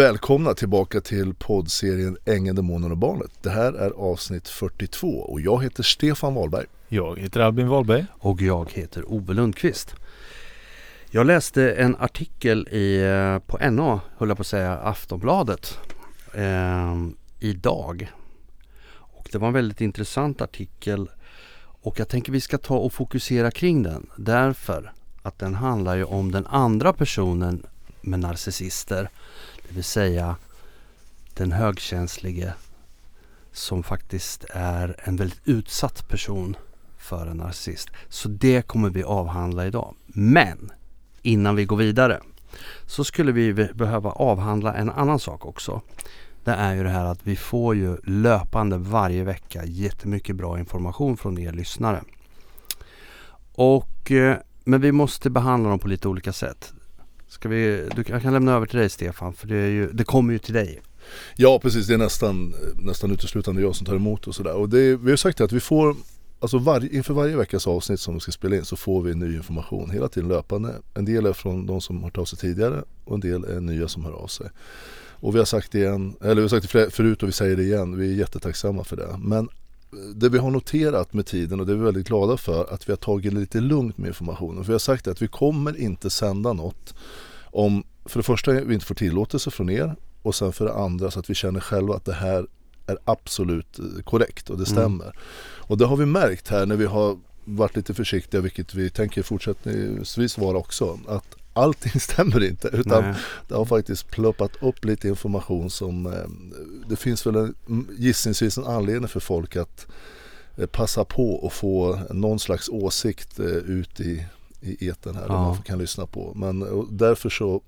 Välkomna tillbaka till poddserien Ängeln, Demonen och Barnet. Det här är avsnitt 42 och jag heter Stefan Wahlberg. Jag heter Albin Wahlberg. Och jag heter Ove Lundqvist. Jag läste en artikel i, eh, på NA, höll jag på att säga, Aftonbladet eh, idag. Och det var en väldigt intressant artikel och jag tänker vi ska ta och fokusera kring den därför att den handlar ju om den andra personen med narcissister. Det vill säga den högkänslige som faktiskt är en väldigt utsatt person för en narcissist. Så det kommer vi avhandla idag. Men innan vi går vidare så skulle vi behöva avhandla en annan sak också. Det är ju det här att vi får ju löpande varje vecka jättemycket bra information från er lyssnare. Och, eh, men vi måste behandla dem på lite olika sätt. Ska vi, du, jag kan lämna över till dig Stefan för det, är ju, det kommer ju till dig. Ja precis, det är nästan, nästan uteslutande jag som tar emot och sådär. Och det, vi har sagt att vi får Alltså var, inför varje veckas avsnitt som vi ska spela in så får vi ny information hela tiden löpande. En del är från de som har hört av sig tidigare och en del är nya som hör av sig. Och vi har sagt det igen, eller vi har sagt det förut och vi säger det igen, vi är jättetacksamma för det. Men det vi har noterat med tiden och det är vi väldigt glada för att vi har tagit lite lugnt med informationen. För vi har sagt att vi kommer inte sända något om för det första vi inte får tillåtelse från er och sen för det andra så att vi känner själva att det här är absolut eh, korrekt och det mm. stämmer. Mm. Och det har vi märkt här när vi har varit lite försiktiga, vilket vi tänker fortsättningsvis vara också, att allting stämmer inte utan Nej. det har faktiskt ploppat upp lite information som eh, det finns väl en, gissningsvis en anledning för folk att eh, passa på och få någon slags åsikt ut i, i eten här ja. man kan lyssna på. Men därför så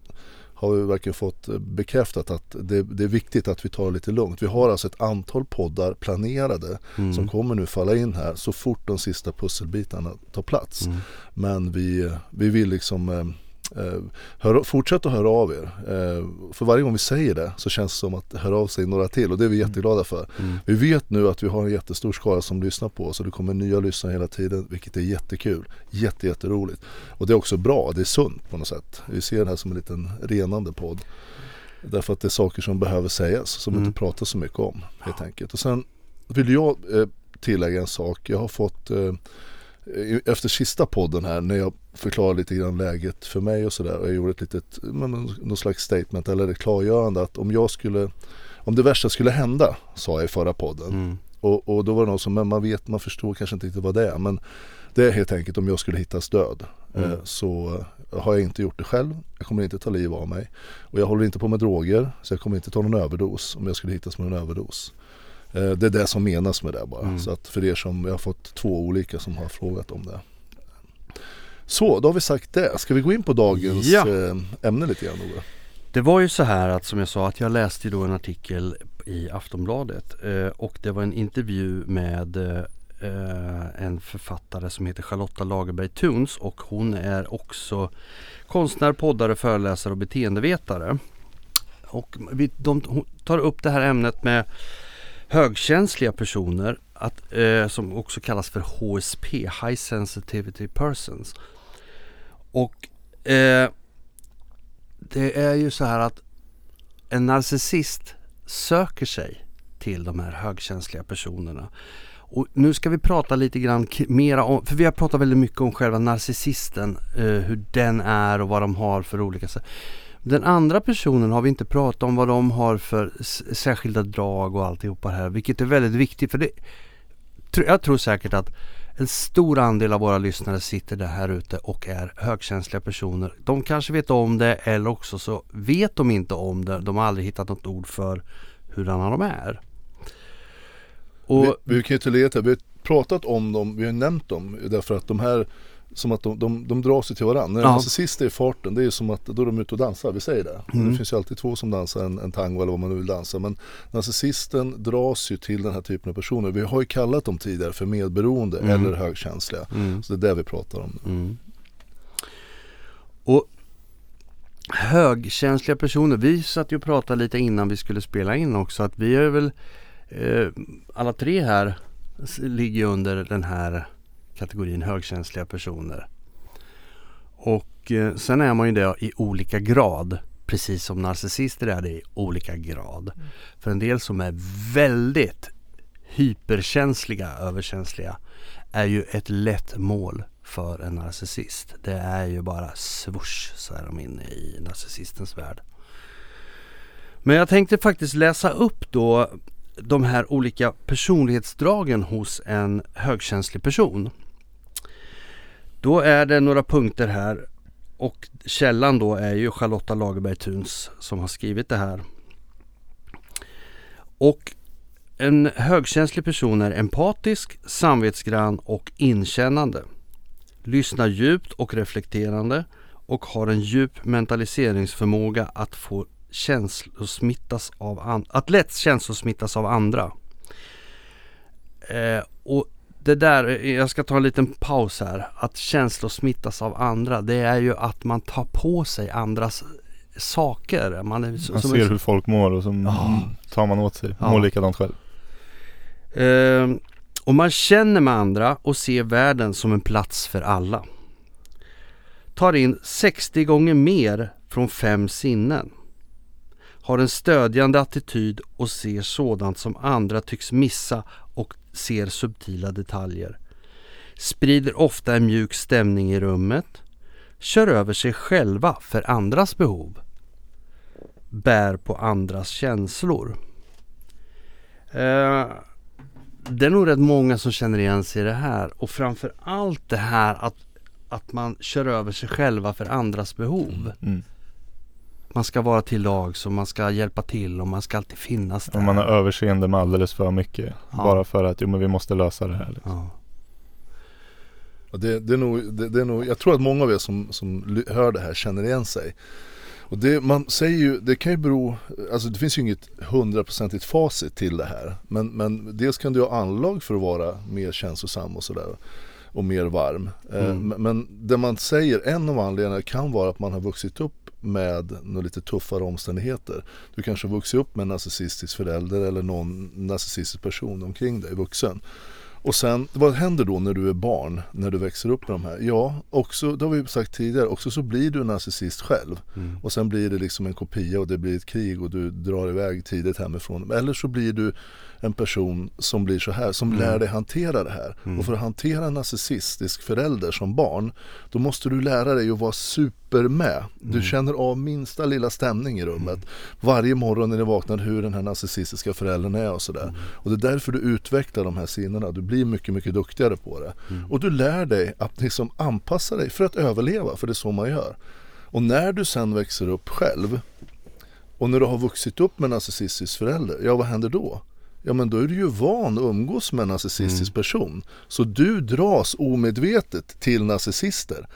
har vi verkligen fått eh, bekräftat att det, det, är viktigt att vi tar det lite lugnt. Vi har alltså ett antal poddar planerade mm. som kommer nu falla in här så fort de sista pusselbitarna tar plats. Mm. Men vi, vi vill liksom eh, Eh, hör, fortsätt att höra av er. Eh, för varje gång vi säger det så känns det som att höra av sig några till och det är vi mm. jätteglada för. Mm. Vi vet nu att vi har en jättestor skara som lyssnar på oss och det kommer nya lyssnare hela tiden vilket är jättekul. Jätte, jätteroligt. Och det är också bra, det är sunt på något sätt. Vi ser det här som en liten renande podd. Därför att det är saker som behöver sägas som mm. inte pratar så mycket om helt enkelt. Och sen vill jag eh, tillägga en sak. Jag har fått efter sista podden här när jag förklarade lite grann läget för mig och sådär jag gjorde ett litet, någon slags statement eller ett klargörande att om jag skulle, om det värsta skulle hända sa jag i förra podden mm. och, och då var det någon som, men man vet, man förstår kanske inte riktigt vad det är men det är helt enkelt om jag skulle hittas död mm. eh, så har jag inte gjort det själv. Jag kommer inte ta liv av mig. Och jag håller inte på med droger så jag kommer inte ta någon överdos om jag skulle hittas med en överdos. Eh, det är det som menas med det bara. Mm. Så att för er som, jag har fått två olika som har frågat om det. Så, då har vi sagt det. Ska vi gå in på dagens ja. Eh, ämne lite grann Ove? Det var ju så här att som jag sa att jag läste då en artikel i Aftonbladet eh, och det var en intervju med en författare som heter Charlotta Lagerberg Tuns och hon är också konstnär, poddare, föreläsare och beteendevetare. Och de tar upp det här ämnet med högkänsliga personer att, eh, som också kallas för HSP, High Sensitivity Persons. Och eh, det är ju så här att en narcissist söker sig till de här högkänsliga personerna. Och nu ska vi prata lite grann mera om, för vi har pratat väldigt mycket om själva narcissisten, eh, hur den är och vad de har för olika. Den andra personen har vi inte pratat om vad de har för särskilda drag och alltihopa här, vilket är väldigt viktigt för det jag tror säkert att en stor andel av våra lyssnare sitter där här ute och är högkänsliga personer. De kanske vet om det eller också så vet de inte om det. De har aldrig hittat något ord för hurdana de är. Och, vi, vi kan ju tillägga vi har pratat om dem, vi har nämnt dem därför att de här som att de, de, de drar sig till varandra. När ja. narcissist är i farten, det är som att då är de ute och dansar, vi säger det. Mm. Det finns ju alltid två som dansar en, en tango eller vad man nu vill dansa. Men narcissisten dras ju till den här typen av personer. Vi har ju kallat dem tidigare för medberoende mm. eller högkänsliga. Mm. Så det är det vi pratar om. Mm. Och högkänsliga personer, vi satt ju och pratade lite innan vi skulle spela in också att vi är väl eh, alla tre här ligger under den här kategorin högkänsliga personer. Och eh, sen är man ju det i olika grad. precis som narcissister är det i olika grad. Mm. För en del som är väldigt hyperkänsliga, överkänsliga är ju ett lätt mål för en narcissist. Det är ju bara swoosh så är de inne i narcissistens värld. Men jag tänkte faktiskt läsa upp då de här olika personlighetsdragen hos en högkänslig person. Då är det några punkter här och källan då är ju Charlotta Lagerberg Thuns som har skrivit det här. Och en högkänslig person är empatisk, samvetsgrann och inkännande. Lyssnar djupt och reflekterande och har en djup mentaliseringsförmåga att få känslosmittas av an- att lätt känslosmittas av andra. Eh, och det där, jag ska ta en liten paus här. Att känslosmittas av andra, det är ju att man tar på sig andras saker. Man, är, man ser är, hur folk mår och så ja. tar man åt sig, ja. mår likadant själv. Eh, och man känner med andra och ser världen som en plats för alla. Tar in 60 gånger mer från fem sinnen. Har en stödjande attityd och ser sådant som andra tycks missa och ser subtila detaljer. Sprider ofta en mjuk stämning i rummet. Kör över sig själva för andras behov. Bär på andras känslor. Eh, det är nog rätt många som känner igen sig i det här och framför allt det här att, att man kör över sig själva för andras behov. Mm. mm. Man ska vara till lag så man ska hjälpa till och man ska alltid finnas där. Och man har överseende med alldeles för mycket. Ja. Bara för att jo, men vi måste lösa det här. Liksom. Ja. Det, det, är nog, det, det, är nog, jag tror att många av er som, som hör det här känner igen sig. Och det, man säger ju, det kan ju bero, alltså det finns ju inget hundraprocentigt facit till det här. Men, men dels kan du ha anlag för att vara mer känslosam och sådär. Och mer varm. Eh, mm. Men, men det man säger, en av anledningarna kan vara att man har vuxit upp med några lite tuffare omständigheter. Du kanske har vuxit upp med en narcissistisk förälder eller någon narcissistisk person omkring dig, vuxen. Och sen, vad händer då när du är barn, när du växer upp med de här? Ja, också, det har vi sagt tidigare, också så blir du narcissist själv. Mm. Och sen blir det liksom en kopia och det blir ett krig och du drar iväg tidigt hemifrån. Eller så blir du en person som blir så här, som mm. lär dig hantera det här. Mm. Och för att hantera en narcissistisk förälder som barn, då måste du lära dig att vara super med. Du mm. känner av minsta lilla stämning i rummet. Mm. Varje morgon när du vaknar hur den här narcissistiska föräldern är och sådär. Mm. Och det är därför du utvecklar de här sinnena. Du blir mycket, mycket duktigare på det. Mm. Och du lär dig att liksom anpassa dig för att överleva, för det är så man gör. Och när du sen växer upp själv och när du har vuxit upp med en narcissistisk förälder, ja vad händer då? Ja men då är du ju van att umgås med en narcissistisk mm. person. Så du dras omedvetet till narcissister.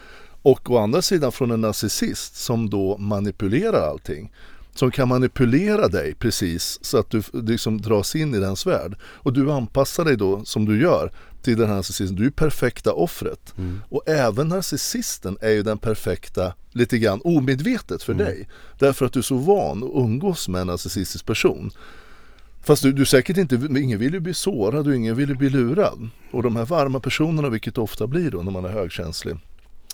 Och å andra sidan från en narcissist som då manipulerar allting. Som kan manipulera dig precis så att du liksom dras in i dens värld. Och du anpassar dig då som du gör till den här narcissisten. Du är perfekta offret. Mm. Och även narcissisten är ju den perfekta, lite grann omedvetet för mm. dig. Därför att du är så van att umgås med en narcissistisk person. Fast du, du säkert inte, ingen vill ju bli sårad och ingen vill ju bli lurad. Och de här varma personerna, vilket det ofta blir då när man är högkänslig,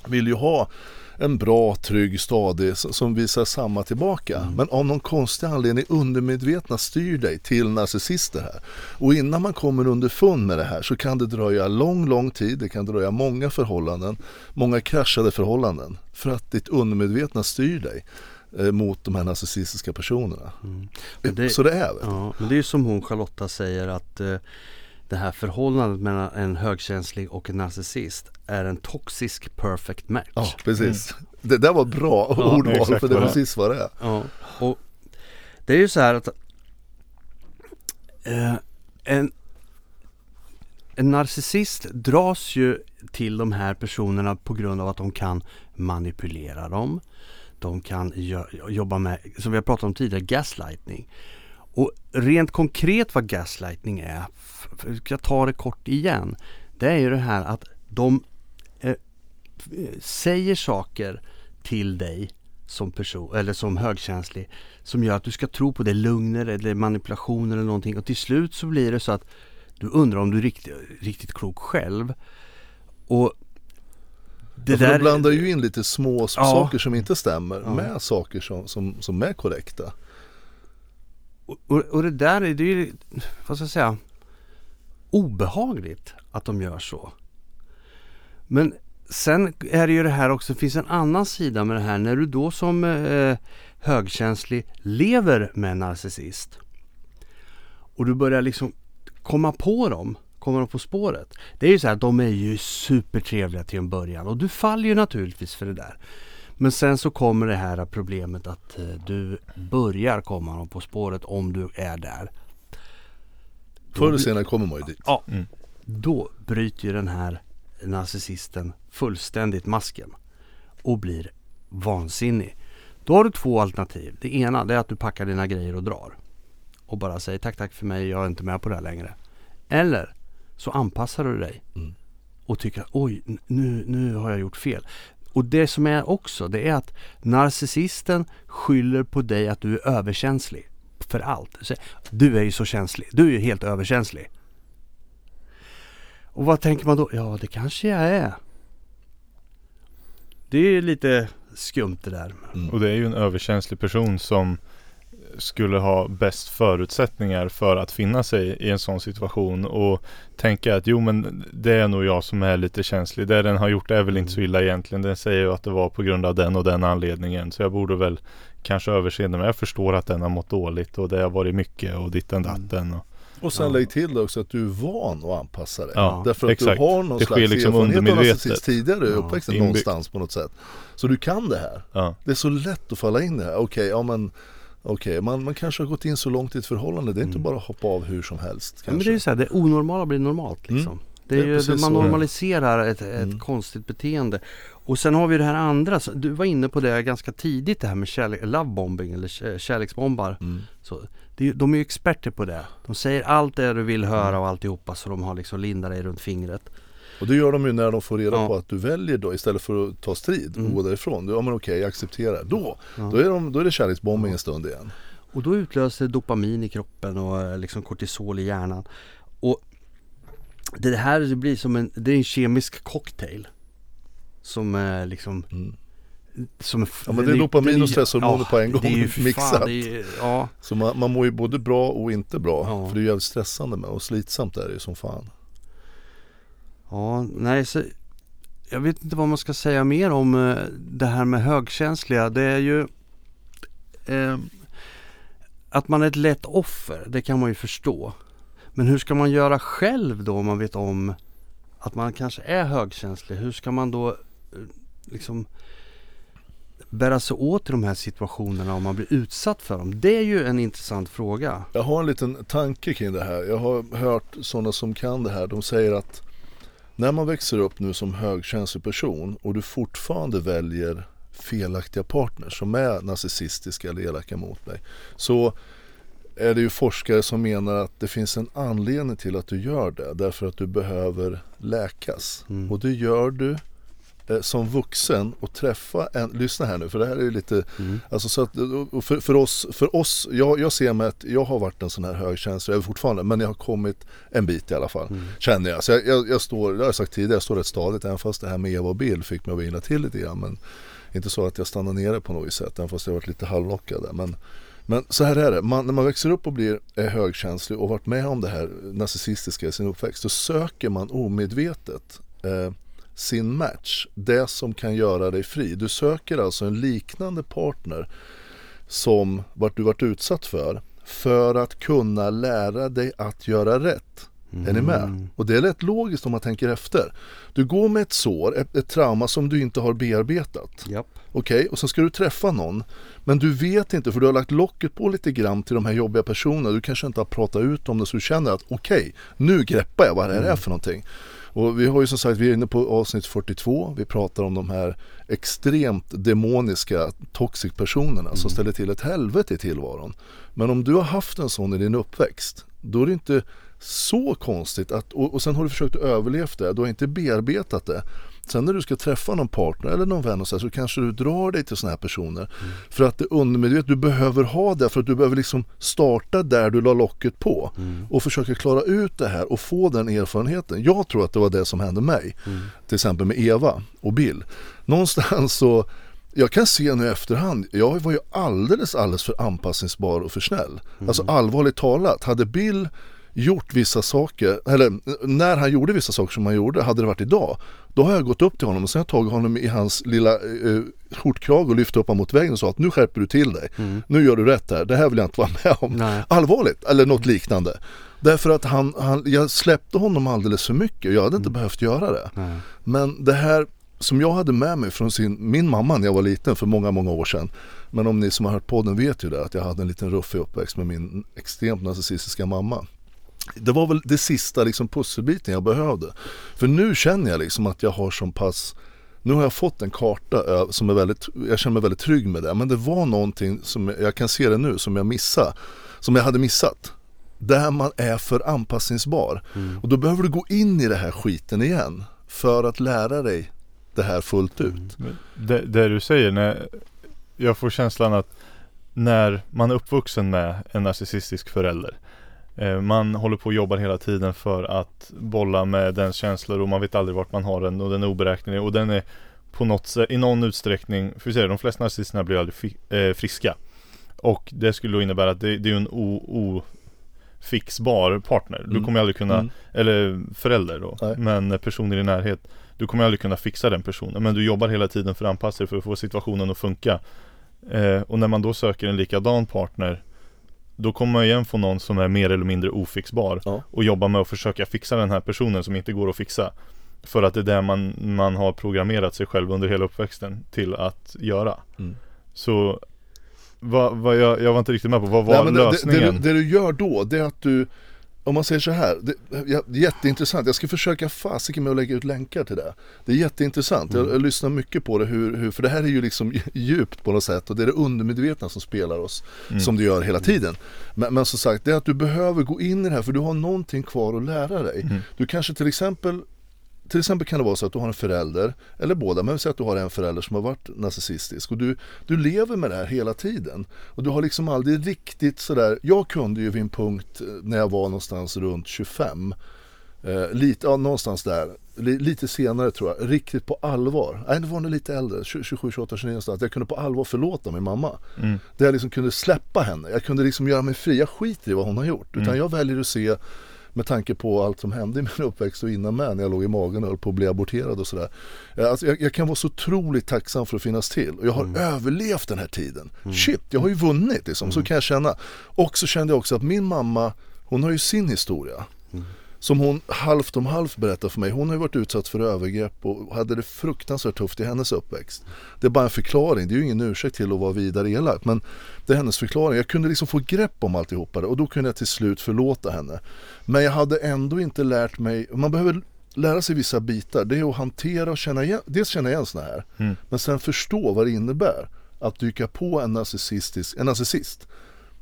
vill ju ha en bra, trygg, stadig som visar samma tillbaka. Mm. Men av någon konstig anledning undermedvetna styr dig till narcissister här. Och innan man kommer underfund med det här så kan det dröja lång, lång tid. Det kan dröja många förhållanden, många kraschade förhållanden. För att ditt undermedvetna styr dig. Eh, mot de här narcissistiska personerna. Mm. Det, så det är Ja, men det är ju som hon Charlotta säger att eh, det här förhållandet mellan en högkänslig och en narcissist är en toxisk perfect match. Ja, precis. Mm. Det där var bra ja, ordval för det är precis vad det är. Ja, och det är ju så här att eh, en, en narcissist dras ju till de här personerna på grund av att de kan manipulera dem de kan jobba med, som vi har pratat om tidigare, gaslightning. Och rent konkret vad gaslightning är, jag tar det kort igen. Det är ju det här att de eh, säger saker till dig som person eller som högkänslig som gör att du ska tro på det lugner eller manipulation eller någonting och till slut så blir det så att du undrar om du är riktigt, riktigt klok själv. Och det ja, för de blandar ju in lite små Ja. saker som inte stämmer Ja. med saker som, som, som är korrekta. Och, och det där är det ju, vad ska jag säga, obehagligt att de gör så. Men sen är det ju det här också, det finns en annan sida med det här. När du då som eh, högkänslig lever med en narcissist och du börjar liksom komma på dem, komma dem på spåret. Det är ju så här, de är ju supertrevliga till en början och du faller ju naturligtvis för det där. Men sen så kommer det här problemet att eh, du börjar komma dem på spåret om du är där. Förr eller senare kommer man ju dit. Ja, Mm. då bryter ju den här narcissisten fullständigt masken och blir vansinnig. Då har du två alternativ. Det ena det är att du packar dina grejer och drar. Och bara säger tack tack för mig, jag är inte med på det här längre. Eller så anpassar du dig Mm. och tycker att oj, nu, nu har jag gjort fel. Och det som är också, det är att narcissisten skyller på dig att du är överkänslig för allt. Du är ju så känslig, du är ju helt överkänslig. Och vad tänker man då? Ja, det kanske jag är. Det är lite skumt det där. Mm. Och det är ju en överkänslig person som skulle ha bäst förutsättningar för att finna sig i en sån situation och tänka att jo men det är nog jag som är lite känslig. Det den har gjort är väl inte så illa egentligen. Den säger ju att det var på grund av den och den anledningen. Så jag borde väl kanske överseende men jag förstår att den har mått dåligt och det har varit mycket och ditten datten. Och, Och sen Ja. lägg till också att du är van att anpassa dig. Ja, Därför att exakt. du har någon Det slags liksom erfarenhet av narcissist tidigare i Ja, uppväxten någonstans på något sätt. Så du kan det här. ja. Det är så lätt att falla in i det här. Okej, ja men Okej, man, man kanske har gått in så långt i ett förhållande. Det är inte Mm. bara att hoppa av hur som helst. Ja, men Kanske. det är ju så här, det onormala blir normalt liksom. Det är Det är ju, man så. normaliserar ett, ett Mm. konstigt beteende. Och sen har vi det här andra, du var inne på det ganska tidigt det här med kärlek, lovebombing eller kär- kärleksbombar. mm. Så det, de är ju experter på det. De säger allt det du vill höra och alltihopa så de har liksom lindat dig runt fingret. Och det gör de ju när de får reda Ja. på att du väljer då istället för att ta strid och Mm. gå därifrån. Ja men okej, jag accepterar. Då, Ja. då, är de, då är det kärleksbombing en stund igen. Och då utlöser dopamin i kroppen och eh, liksom kortisol i hjärnan. Och det här det blir som en, det är en kemisk cocktail. Som är liksom Mm. som, Ja, men det är dopamin och stresshormoner på en gång ju mixat. Fan, ju- ja, Så man, man mår ju både bra och inte bra. Ja. För det är ju jävligt stressande med och slitsamt är det ju som fan ja, nej så Jag vet inte vad man ska säga mer om eh, det här med högkänsliga. Det är ju eh, Att man är ett lätt offer, det kan man ju förstå. Men hur ska man göra själv då om man vet om att man kanske är högkänslig? Hur ska man då eh, liksom bära sig åt i de här situationerna om man blir utsatt för dem? Det är ju en intressant fråga. Jag har en liten tanke kring det här. Jag har hört sådana som kan det här. De säger att när man växer upp nu som högkänslig person och du fortfarande väljer felaktiga partners som är narcissistiska eller elaka mot dig. Så är det ju forskare som menar att det finns en anledning till att du gör det. Därför att du behöver läkas. Mm. Och det gör du som vuxen och träffa en, lyssna här nu för det här är ju lite Mm. Alltså så att, för, för oss, för oss jag, jag ser mig att jag har varit en sån här högkänslig, jag är fortfarande, men jag har kommit en bit i alla fall. Mm. Känner jag. Så jag, jag, jag står, det har jag sagt tidigare, jag står rätt stadigt även fast det här med Eva och Bill fick mig att vila till lite grann. Men inte så att jag stannar nere på något sätt, även fast jag varit lite halvlockad där. Men, men så här är det, man, när man växer upp och blir högkänslig och varit med om det här narcissistiska i sin uppväxt, så söker man omedvetet eh, sin match, det som kan göra dig fri. Du söker alltså en liknande partner som vart du varit utsatt för för att kunna lära dig att göra rätt. Är ni med? Mm. Och det är rätt logiskt om man tänker efter. Du går med ett sår, ett, ett trauma som du inte har bearbetat. Japp. Okej, och sen ska du träffa någon. Men du vet inte för du har lagt locket på lite grann till de här jobbiga personerna. Du kanske inte har pratat ut om det så du känner att okej, nu greppar jag vad det här är för någonting. Och vi har ju som sagt, vi är inne på avsnitt 42. Vi pratar om de här extremt demoniska toxic personerna som ställer till ett helvete i tillvaron. Men om du har haft en sån i din uppväxt, då är det inte så konstigt att, och, och sen har du försökt överleva det, du har inte bearbetat det. Sen när du ska träffa någon partner eller någon vän och så, här, så kanske du drar dig till sådana här personer. För att det undermedvetet, du behöver ha det för att du behöver liksom starta där du la locket på. Och försöka klara ut det här och få den erfarenheten. Jag tror att det var det som hände mig. Till exempel med Eva och Bill. Någonstans så jag kan se nu i efterhand, jag var ju alldeles, alldeles för anpassningsbar och för snäll. Alltså allvarligt talat, hade Bill gjort vissa saker, eller när han gjorde vissa saker som han gjorde, hade det varit idag, då har jag gått upp till honom och sen har jag tagit honom i hans lilla eh, skjortkrage och lyft upp honom mot väggen och sa att nu skärper du till dig. Nu gör du rätt här, det här vill jag inte vara med om. Nej. Allvarligt, eller något liknande. Därför att han, han, jag släppte honom alldeles för mycket, jag hade inte behövt göra det. Nej. Men det här som jag hade med mig från sin, min mamma när jag var liten för många, många år sedan. Men om ni som har hört podden vet ju det att jag hade en liten ruffig uppväxt med min extremt narcissistiska mamma. Det var väl det sista liksom pusselbiten jag behövde. För nu känner jag liksom att jag har som pass nu har jag fått en karta ö, som är väldigt, jag känner mig väldigt trygg med det. Men det var någonting som jag kan se det nu som jag missade. Som jag hade missat. Där man är för anpassningsbar. Och då behöver du gå in i det här skiten igen. För att lära dig det här fullt ut. Men Det, det du säger, när jag får känslan att när man är uppvuxen med en narcissistisk förälder eh, Man håller på och jobbar hela tiden för att bolla med dens känslor och man vet aldrig vart man har den och den är oberäknelig och den är på något sätt, i någon utsträckning, för vi säger de flesta narcissisterna blir aldrig fi, eh, friska Och det skulle då innebära att det, det är en ofixbar partner. Du Mm. kommer aldrig kunna, Mm. eller förälder då, Nej. men person i närhet du kommer aldrig kunna fixa den personen men du jobbar hela tiden för att anpassa dig för att få situationen att funka eh, Och när man då söker en likadan partner Då kommer man igen få någon som är mer eller mindre ofixbar Ja. och jobba med att försöka fixa den här personen som inte går att fixa För att det är det man, man har programmerat sig själv under hela uppväxten till att göra Mm. Så vad, vad jag, jag var inte riktigt med på, vad var Nej, men det, det, lösningen? det, du- det du gör då, det är att du om man säger så här, det, ja, det är jätteintressant. Jag ska försöka fasiken med att lägga ut länkar till det. Det är jätteintressant. Jag, jag lyssnar mycket på det, hur, hur, för det här är ju liksom djupt på något sätt och det är det undermedvetna som spelar oss, som det gör hela tiden. Men, men som sagt, det är att du behöver gå in i det här för du har någonting kvar att lära dig. Du kanske till exempel till exempel kan det vara så att du har en förälder, eller båda, men säg att du har en förälder som har varit narcissistisk och du, du lever med det här hela tiden. Och du har liksom aldrig riktigt sådär, jag kunde ju vid en punkt eh, när jag var någonstans runt 25, eh, lite, ja, någonstans där, li, lite senare tror jag, riktigt på allvar, nej det var nog lite äldre, 20, 27, 28, 29 någonstans, jag kunde på allvar förlåta min mamma. Mm. Där jag liksom kunde släppa henne, jag kunde liksom göra mig fri, jag skiter i vad hon har gjort. Utan jag väljer att se med tanke på allt som hände i min uppväxt och innan med när jag låg i magen och höll på att bli aborterad och sådär. Eh, Alltså jag, jag kan vara så otroligt tacksam för att finnas till och jag har överlevt den här tiden. Shit, jag har ju vunnit liksom, så kan jag känna. Och så kände jag också att min mamma, hon har ju sin historia. Som hon halvt om halvt berättar för mig. Hon har ju varit utsatt för övergrepp och hade det fruktansvärt tufft i hennes uppväxt. Det är bara en förklaring, det är ju ingen ursäkt till att vara vidare elak. Men det är hennes förklaring. Jag kunde liksom få grepp om alltihopa det och då kunde jag till slut förlåta henne. Men jag hade ändå inte lärt mig, man behöver lära sig vissa bitar. Det är att hantera och känna igen, dels känna igen såna här. Mm. Men sen förstå vad det innebär att dyka på en narcissistisk, en narcissist.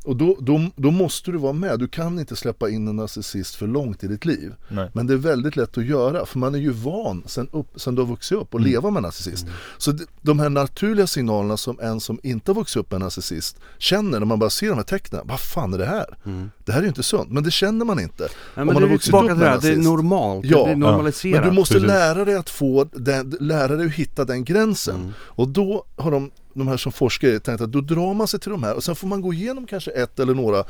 Och då, då, då måste du vara med. Du kan inte släppa in en narcissist för långt i ditt liv. Nej. Men det är väldigt lätt att göra för man är ju van sen, upp, sen du har vuxit upp och leva med en narcissist. Så de, här naturliga signalerna som en som inte har vuxit upp med en narcissist känner när man bara ser de här tecknen. Vad fan är det här? Det här är ju inte sunt. Men det känner man inte. Nej, om man har vuxit upp med det här, det är normalt, Ja. det är normaliserat. Men du måste Precis. lära dig att få den, lära dig att hitta den gränsen. Mm. Och då har de, de här som forskar tänkt att då drar man sig till de här och sen får man gå igenom kanske ett eller några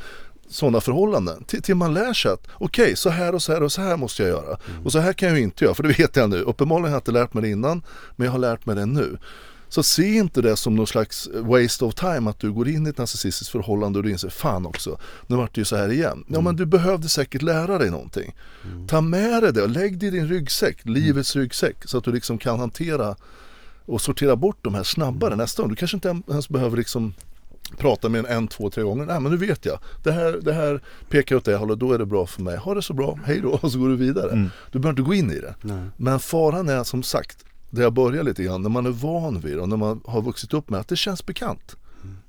sådana förhållanden till, till man lär sig att okej så här och så här och så här måste jag göra. Mm. Och så här kan jag ju inte göra för det vet jag nu. Uppenbarligen har jag inte lärt mig det innan men jag har lärt mig det nu. Så se inte det som någon slags waste of time att du går in i ett narcissistiskt förhållande och du inser fan också, nu vart det ju så här igen. Ja men du behövde säkert lära dig någonting. Ta med dig det och lägg det i din ryggsäck, livets ryggsäck, så att du liksom kan hantera och sortera bort de här snabbare nästa gång. Du kanske inte ens behöver liksom prata med en, en, två, tre gånger. Nej men nu vet jag. Det här, det här pekar åt det hållet, då är det bra för mig. Ha det så bra, hej då och så går du vidare. Mm. Du behöver inte gå in i det. Nej. Men faran är som sagt, där jag börjar lite grann, när man är van vid det och när man har vuxit upp med att det känns bekant.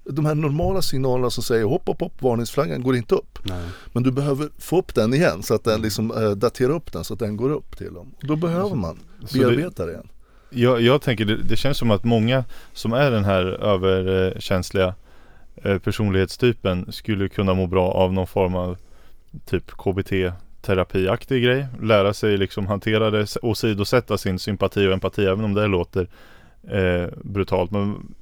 De här normala signalerna som säger hopp, hopp, hopp, varningsflaggan går inte upp. Nej. Men du behöver få upp den igen så att den liksom eh, daterar upp den så att den går upp till dem. Och då behöver man bearbeta det igen. Jag, jag tänker det, det känns som att många som är den här överkänsliga eh, personlighetstypen skulle kunna må bra av någon form av typ KBT terapiaktig grej. Lära sig liksom hantera det och sidosätta sin sympati och empati även om det låter eh, brutalt. Men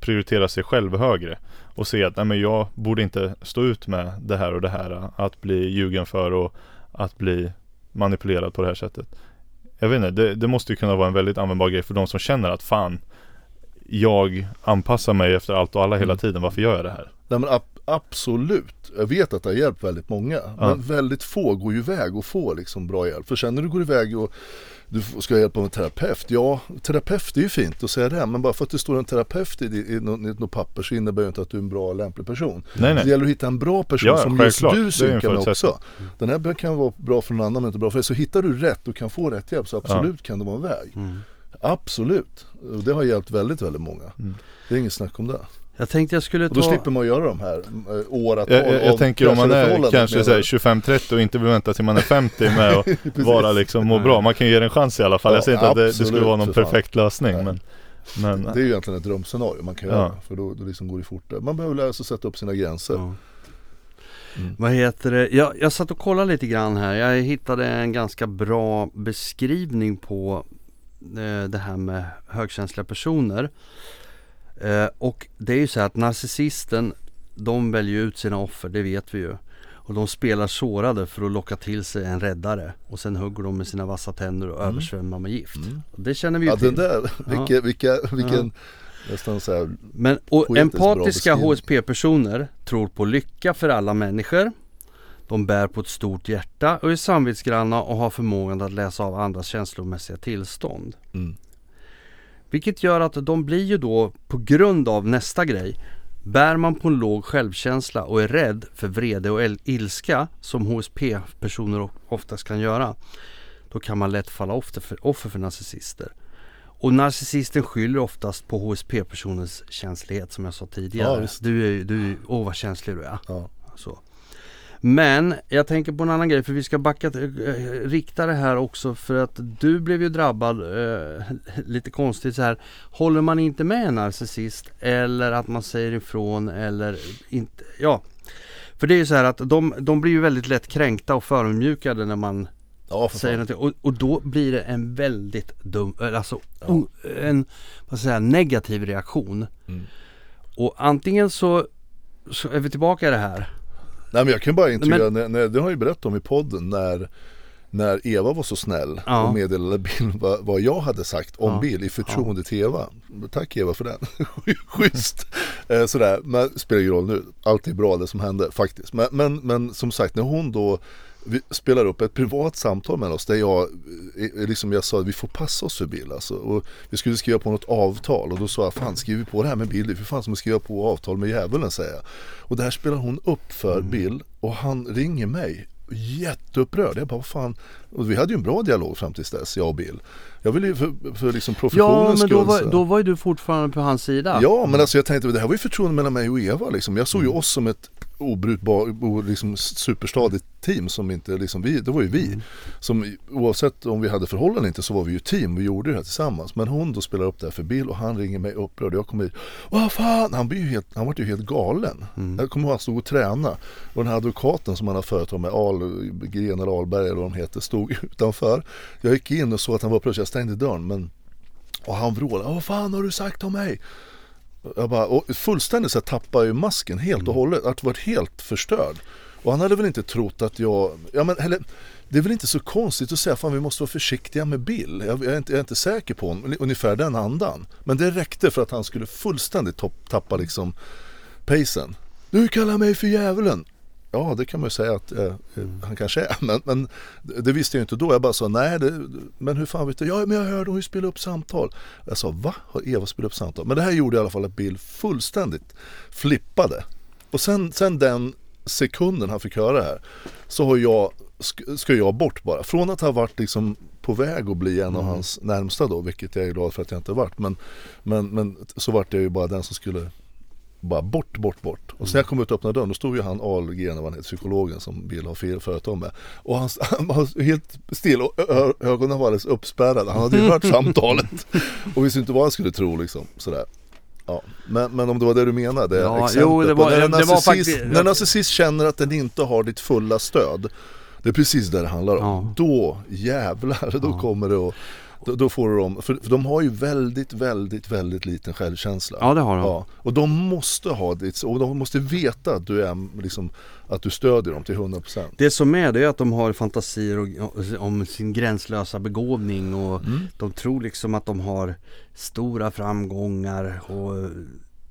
prioritera sig själv högre och se att nej, men jag borde inte stå ut med det här och det här. Att bli ljugen för och att bli manipulerad på det här sättet. Jag vet inte, det, det måste ju kunna vara en väldigt användbar grej för de som känner att fan jag anpassar mig efter allt och alla hela Mm. tiden. Varför gör jag det här? Nej men ab- absolut. Jag vet att det har hjälpt väldigt många. Men väldigt få går ju iväg och får liksom bra hjälp. För sen när du går iväg och du ska hjälp av en terapeut. Ja, terapeut är ju fint att säga det. Men bara för att det står en terapeut i, i, i, något, i något papper så innebär ju inte att du är en bra och lämplig person. Nej, nej. Det gäller att hitta en bra person Ja, som just självklart. Det är du en synkar med förutsättning. också. Den här kan vara bra för någon annan men inte bra för dig. Så hittar du rätt och kan få rätt hjälp så absolut kan det vara en väg. Mm. Absolut. Och det har hjälpt väldigt, väldigt många. Mm. Det är inget snack om det. Jag tänkte jag skulle Och då ta... slipper man göra de här eh, åratal Jag, jag, jag tänker om man är kanske med- så här 25-30 och inte vill vänta till man är 50 med att vara liksom må bra. Man kan ju ge det en chans i alla fall. Ja, jag säger inte att det, det skulle absolut, vara någon perfekt lösning men, men Det är ju egentligen ett drömscenario man kan Ja. göra. För då, då liksom går det fortare. Man behöver lära sig att sätta upp sina gränser. Ja. Mm. Vad heter det? Jag, jag satt och kollade lite grann här. Jag hittade en ganska bra beskrivning på eh, det här med högkänsliga personer. Eh, och det är ju så här att narcissisten, de väljer ut sina offer, det vet vi ju. Och de spelar sårade för att locka till sig en räddare. Och sen hugger de med sina vassa tänder och Mm. översvämmar med gift. Mm. Det känner vi ju Ja till. den där, vilka, vilka, vilken nästan så här, Men och empatiska. HSP-personer tror på lycka för alla människor. De bär på ett stort hjärta och är samvetsgranna och har förmågan att läsa av andras känslomässiga tillstånd. mm, Vilket gör att de blir ju då på grund av nästa grej Bär man på en låg självkänsla och är rädd för vrede och ilska som HSP-personer oftast kan göra Då kan man lätt falla offer för, offer för narcissister Och narcissisten skyller oftast på HSP-personens känslighet som jag sa Ja, tidigare visst. Du är ju, åh vad känslig du är ja. så. Men jag tänker på en annan grej för vi ska backa, eh, rikta det här också för att du blev ju drabbad eh, lite konstigt så här. Håller man inte med en narcissist eller att man säger ifrån eller inte, ja. För det är ju så här att de, de blir ju väldigt lätt kränkta och förödmjukade när man ja säger någonting och, och då blir det en väldigt dum, alltså o- en vad säga, negativ reaktion. Mm. Och antingen så, så är vi tillbaka i det här Nej men jag kan bara intyga, Men- när, det har jag ju berättat om i podden när när Eva var så snäll Ja. och meddelade Bill vad, vad jag hade sagt om Ja. Bill i förtroende till Eva. Tack Eva för den. Schysst. Eh, sådär, men spelar ingen roll nu. Allt är bra det som hände faktiskt. Men, men, men som sagt när hon då vi spelar upp ett privat samtal med oss där jag, eh, liksom jag sa att vi får passa oss för Bill alltså. Och vi skulle skriva på något avtal och då sa jag fan skriver vi på det här med Bill, det är för fan som att skriva på avtal med djävulen säger jag. Och det här spelar hon upp för Bill och han ringer mig jätteupprörd. Jag bara vad fan. Och vi hade ju en bra dialog fram tills dess, jag och Bill. Jag ville ju för, för liksom Ja professionens men då skull var, då var ju du fortfarande på hans sida Ja men alltså jag tänkte det här var ju förtroende mellan mig och Eva liksom. Jag såg ju oss som ett obrutbart, liksom superstadigt team som inte liksom vi, det var ju vi. Som oavsett om vi hade förhållanden eller inte så var vi ju team, vi gjorde det här tillsammans. Men hon då spelar upp det här för Bill och han ringer mig upprörd och jag kommer hit. Vad fan, han blir ju helt, han var ju helt galen. Jag kommer ihåg att han stod och tränade och den här advokaten som han har företag med, Al, Gren eller Ahlberg eller vad de heter, stod utanför. Jag gick in och såg att han var upprörd stängde dörren men och han vrålade, vad fan har du sagt om mig? Jag bara, och fullständigt så tappade ju masken helt och hållet, att varit helt förstörd. Och han hade väl inte trott att jag, ja men eller, det är väl inte så konstigt att säga fan vi måste vara försiktiga med Bill. Jag, jag, är, inte, jag är inte säker på honom, ungefär den andan. Men det räckte för att han skulle fullständigt topp, tappa liksom pacen. Du kallar mig för djävulen. Ja det kan man ju säga att eh, eh, han kanske är. Men, men det visste jag inte då. Jag bara sa nej, det, men hur fan vet du? Ja men jag hörde hon spela upp samtal. Jag sa va? Har Eva spelat upp samtal? Men det här gjorde i alla fall att Bill fullständigt flippade. Och sen, sen den sekunden han fick höra det här så har jag, sk- ska jag bort bara. Från att ha varit liksom på väg att bli en av hans närmsta då, vilket jag är glad för att jag inte varit. Men, men, men så vart jag ju bara den som skulle Bara bort, bbort, bort. Och sen jag kom ut och öppnade dörren, då stod ju han Ahlgren, vad han heter, psykologen som Bill har fel företag med. Och han, han var helt still och ögonen var alldeles uppspärrade. Han hade ju hört samtalet. Och visste inte vad han skulle tro liksom. Sådär. Ja. Men, men om det var det du menade, Ja, exempel jo, det var- när en det var narcissist, faktiskt- när en narcissist känner att den inte har ditt fulla stöd. Det är precis det det handlar om. Ja. Då jävlar, då Ja. kommer det att då, då får du dem, för, för de har ju väldigt, väldigt, väldigt liten självkänsla. Ja det har de. Ja, och de måste ha ditt, och de måste veta att du är liksom, att du stödjer dem till 100%. Det som är det är att de har fantasier och, om sin gränslösa begåvning och Mm. de tror liksom att de har stora framgångar och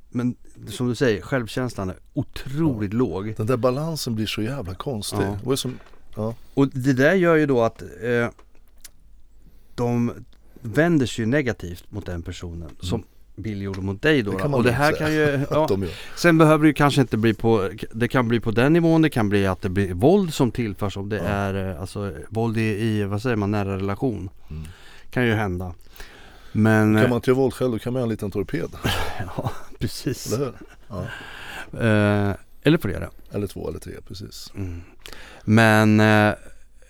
Men som du säger, självkänslan är otroligt låg. Den där balansen blir så jävla konstig. Ja. Ju som, ja. Och det där gör ju då att eh, de vänder sig ju negativt mot den personen som Bill gjorde mot dig då. Mm. Det då. och det här säga. kan ju, ja, de. Sen behöver det ju kanske inte bli på, det kan bli på den nivån, det kan bli att det blir våld som tillförs om det Ja. är eh, alltså våld i, i, vad säger man, nära relation. Mm. Kan ju hända. Men, Kan man inte göra våld själv då kan man göra en liten torped. ja precis. Eller? Ja. Eh, eller flera. Eller två eller tre, precis. Mm. Men, eh,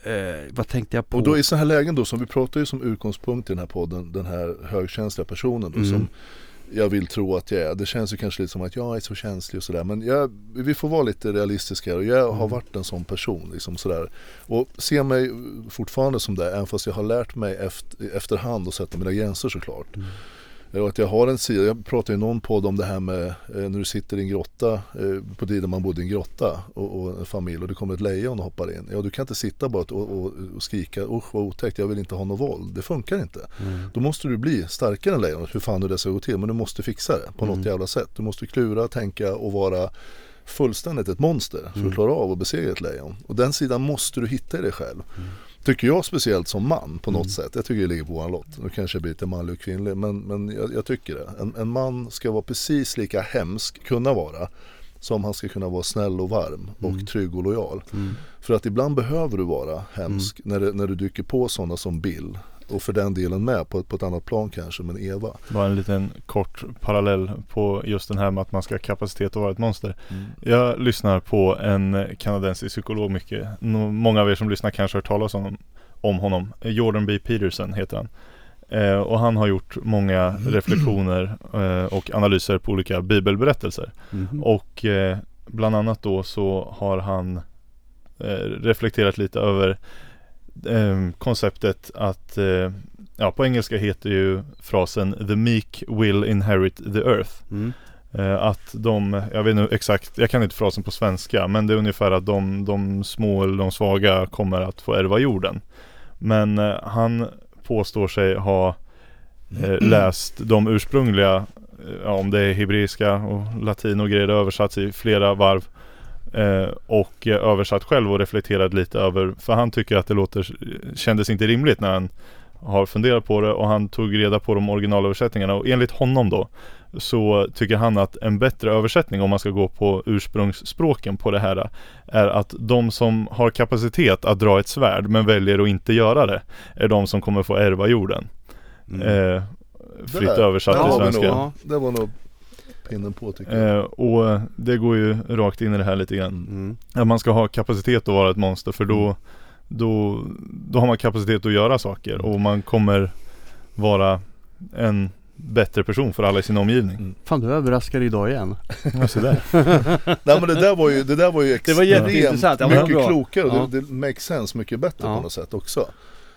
eh, vad tänkte jag på? Och då i sådana här lägen då, som vi pratar ju som utgångspunkt i den här podden, den här högkänsliga personen då, Mm. som jag vill tro att jag är. Det känns ju kanske lite som att jag är så känslig och sådär. Men jag, vi får vara lite realistiska och jag har Mm. varit en sån person. Liksom sådär. Och ser mig fortfarande som det, även fast jag har lärt mig efter, efterhand att sätta mina gränser såklart. Mm. Och att jag har en sida, jag pratade i någon podd om det här med eh, när du sitter i en grotta, eh, på tiden man bodde i en grotta och, och en familj och det kommer ett lejon och hoppar in. Ja du kan inte sitta bara och, och, och skrika usch vad otäckt, jag vill inte ha något våld. Det funkar inte. Mm. Då måste du bli starkare än lejonet, hur fan nu det ska gå till. Men du måste fixa det på något Mm. jävla sätt. Du måste klura, tänka och vara fullständigt ett monster för Mm. att klara av att besegra ett lejon. Och den sidan måste du hitta i dig själv. Mm. Tycker jag speciellt som man på något Mm. sätt. Jag tycker det ligger på våran lott. Nu kanske jag blir lite manlig och kvinnlig men, men jag, jag tycker det. En, en man ska vara precis lika hemsk, kunna vara, som han ska kunna vara snäll och varm och Mm. trygg och lojal. Mm. För att ibland behöver du vara hemsk när, det, när du dyker på sådana som Bill. Och för den delen med på, på ett annat plan kanske, men Eva. Bara en liten kort parallell på just den här med att man ska ha kapacitet att vara ett monster. Mm. Jag lyssnar på en kanadensisk psykolog mycket. Många av er som lyssnar kanske har hört talas om, om honom. Jordan B. Peterson heter han. Eh, och han har gjort många reflektioner eh, och analyser på olika bibelberättelser. Mhm. Och eh, bland annat då så har han eh, reflekterat lite över eh, konceptet att eh, Ja på engelska heter ju frasen The meek will inherit the earth Mm. eh, Att de, jag vet inte exakt, jag kan inte frasen på svenska Men det är ungefär att de, de små eller de svaga kommer att få ärva jorden Men eh, han påstår sig ha eh, läst de ursprungliga, eh, ja, om det är hebreiska och latin och grejer, det översatts i flera varv. Eh, och eh, översatt själv och reflekterat lite över, för han tycker att det låter, kändes inte rimligt när han har funderat på det och han tog reda på de originalöversättningarna och enligt honom då så tycker han att en bättre översättning om man ska gå på ursprungsspråken på det här är att de som har kapacitet att dra ett svärd men väljer att inte göra det är de som kommer få ärva jorden. Mm. Eh, fritt översatt till svenska. nog- Ja. Det var nog pinnen på tycker jag. Eh, och det går ju rakt in i det här lite grann. Mm. Att man ska ha kapacitet att vara ett monster för då, då, då har man kapacitet att göra saker och man kommer vara en bättre person för alla i sin omgivning. Mm. Fan du överraskar idag igen. Ja, så där. Nej men det där var ju, det där var ju Det var extremt jätteintressant. Ja, mycket klokare och Ja. det, det makes sense mycket bättre Ja. på något sätt också.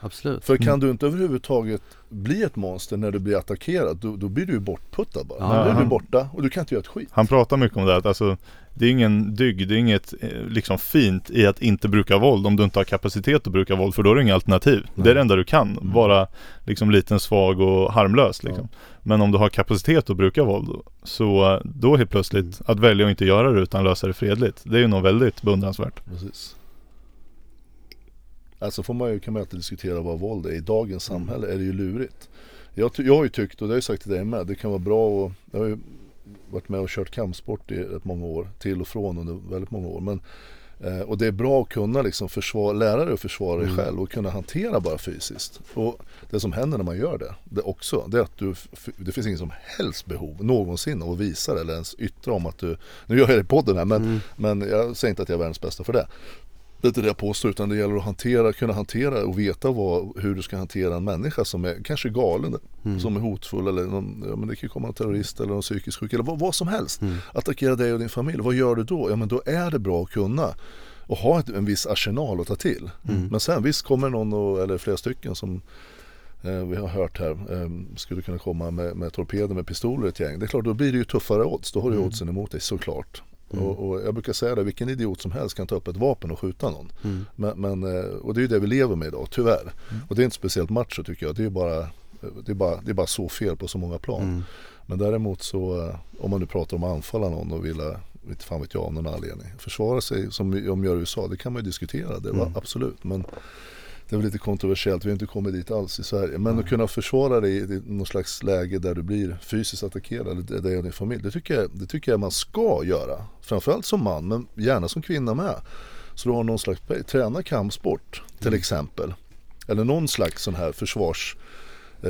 Absolut. För kan Mm. du inte överhuvudtaget bli ett monster när du blir attackerad då, då blir du ju bortputtad bara. Ja, då är du borta och du kan inte göra ett skit. Han pratar mycket om det att alltså Det är ingen dygd, det är inget eh, liksom fint i att inte bruka våld om du inte har kapacitet att bruka våld för då är det inget alternativ. Det är Nej. det enda du kan, Mm. vara liksom liten, svag och harmlös liksom. Men om du har kapacitet att bruka våld så eh, då helt plötsligt Mm. att välja att inte göra det utan lösa det fredligt. Det är ju nog väldigt beundransvärt. Precis. Alltså får man ju, kan man alltid diskutera vad våld är. I dagens Mm. samhälle är det ju lurigt. Jag, jag har ju tyckt, och det har jag sagt till dig med, det kan vara bra och jag har ju varit med och kört kampsport i rätt många år, till och från under väldigt många år. Men Eh, och det är bra att kunna liksom försvara, lära dig att försvara dig Mm. själv och kunna hantera bara fysiskt. Och det som händer när man gör det, det också, det är att du, det finns ingen som helst behov någonsin att visa det eller ens yttra om att du, nu gör jag det i podden här men, Mm. men jag säger inte att jag är världens bästa för det. Det är inte det jag påstår utan det gäller att hantera, kunna hantera och veta vad, hur du ska hantera en människa som är kanske galen, Mm. som är hotfull eller någon, ja, men det kan komma en terrorist eller någon psykisk sjuk eller vad, vad som helst. Mm. Attackera dig och din familj, vad gör du då? Ja men då är det bra att kunna och ha ett, en viss arsenal att ta till. Mm. Men sen visst kommer någon och, eller flera stycken som eh, vi har hört här eh, skulle kunna komma med, med torpeder med pistoler ett gäng. Det är klart då blir det ju tuffare odds, då har du Mm. oddsen emot dig såklart. Mm. Och, och jag brukar säga det, vilken idiot som helst kan ta upp ett vapen och skjuta någon. Mm. Men, men, eh, och det är ju det vi lever med idag, tyvärr. Mm. Och det är inte speciellt macho tycker jag. Det är bara, det är bara, det är bara så fel på så många plan. Mm. Men däremot så, eh, om man nu pratar om att anfalla någon och vilja, inte fan vet jag av någon anledning, försvara sig som de gör i USA, det kan man ju diskutera, det var Mm. absolut. Men det är lite kontroversiellt, vi har inte kommit dit alls i Sverige. Men Nej. att kunna försvara dig i någon slags läge där du blir fysiskt attackerad, dig och din familj, det tycker, jag, det tycker jag man ska göra. Framförallt som man, men gärna som kvinna med. Så du har någon slags, träna kampsport till Mm. exempel. Eller någon slags sån här försvars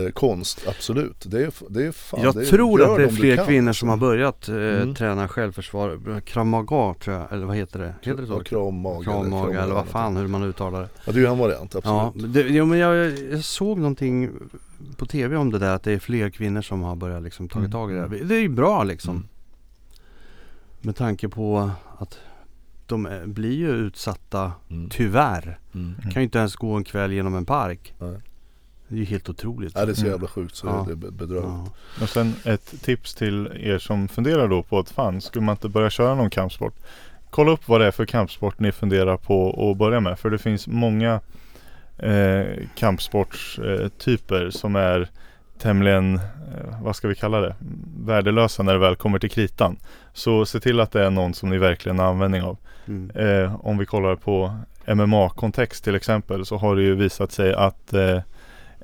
eh, konst, absolut. Det är, det är fan, Jag det är, tror att det är fler kvinnor som har börjat eh, Mm. träna självförsvar. Kramaga tror jag, eller vad heter det? Heter det så? Ja, Kravmage. Kravmage eller vad fan hur man uttalar det. Ja det är ju en variant, Ja, absolut. men det, jo, men jag, jag såg någonting på tv om det där att det är fler kvinnor som har börjat liksom tagit Mm. tag i det här. Det är ju bra liksom. Mm. Med tanke på att de är- blir ju utsatta, Mm. tyvärr. Mm. Kan ju inte ens gå en kväll genom en park. Nej. Det är ju helt otroligt. Ja, det är så Mm. jävla sjukt så Ja. det är be- bedrövligt. Ja. Och sen ett tips till er som funderar då på att fan, skulle man inte börja köra någon kampsport? Kolla upp vad det är för kampsport ni funderar på att börja med. För det finns många eh, kampsportstyper eh, som är tämligen, eh, vad ska vi kalla det, värdelösa när det väl kommer till kritan. Så se till att det är någon som ni verkligen har användning av. Mm. Eh, om vi kollar på MMA-kontext till exempel så har det ju visat sig att eh,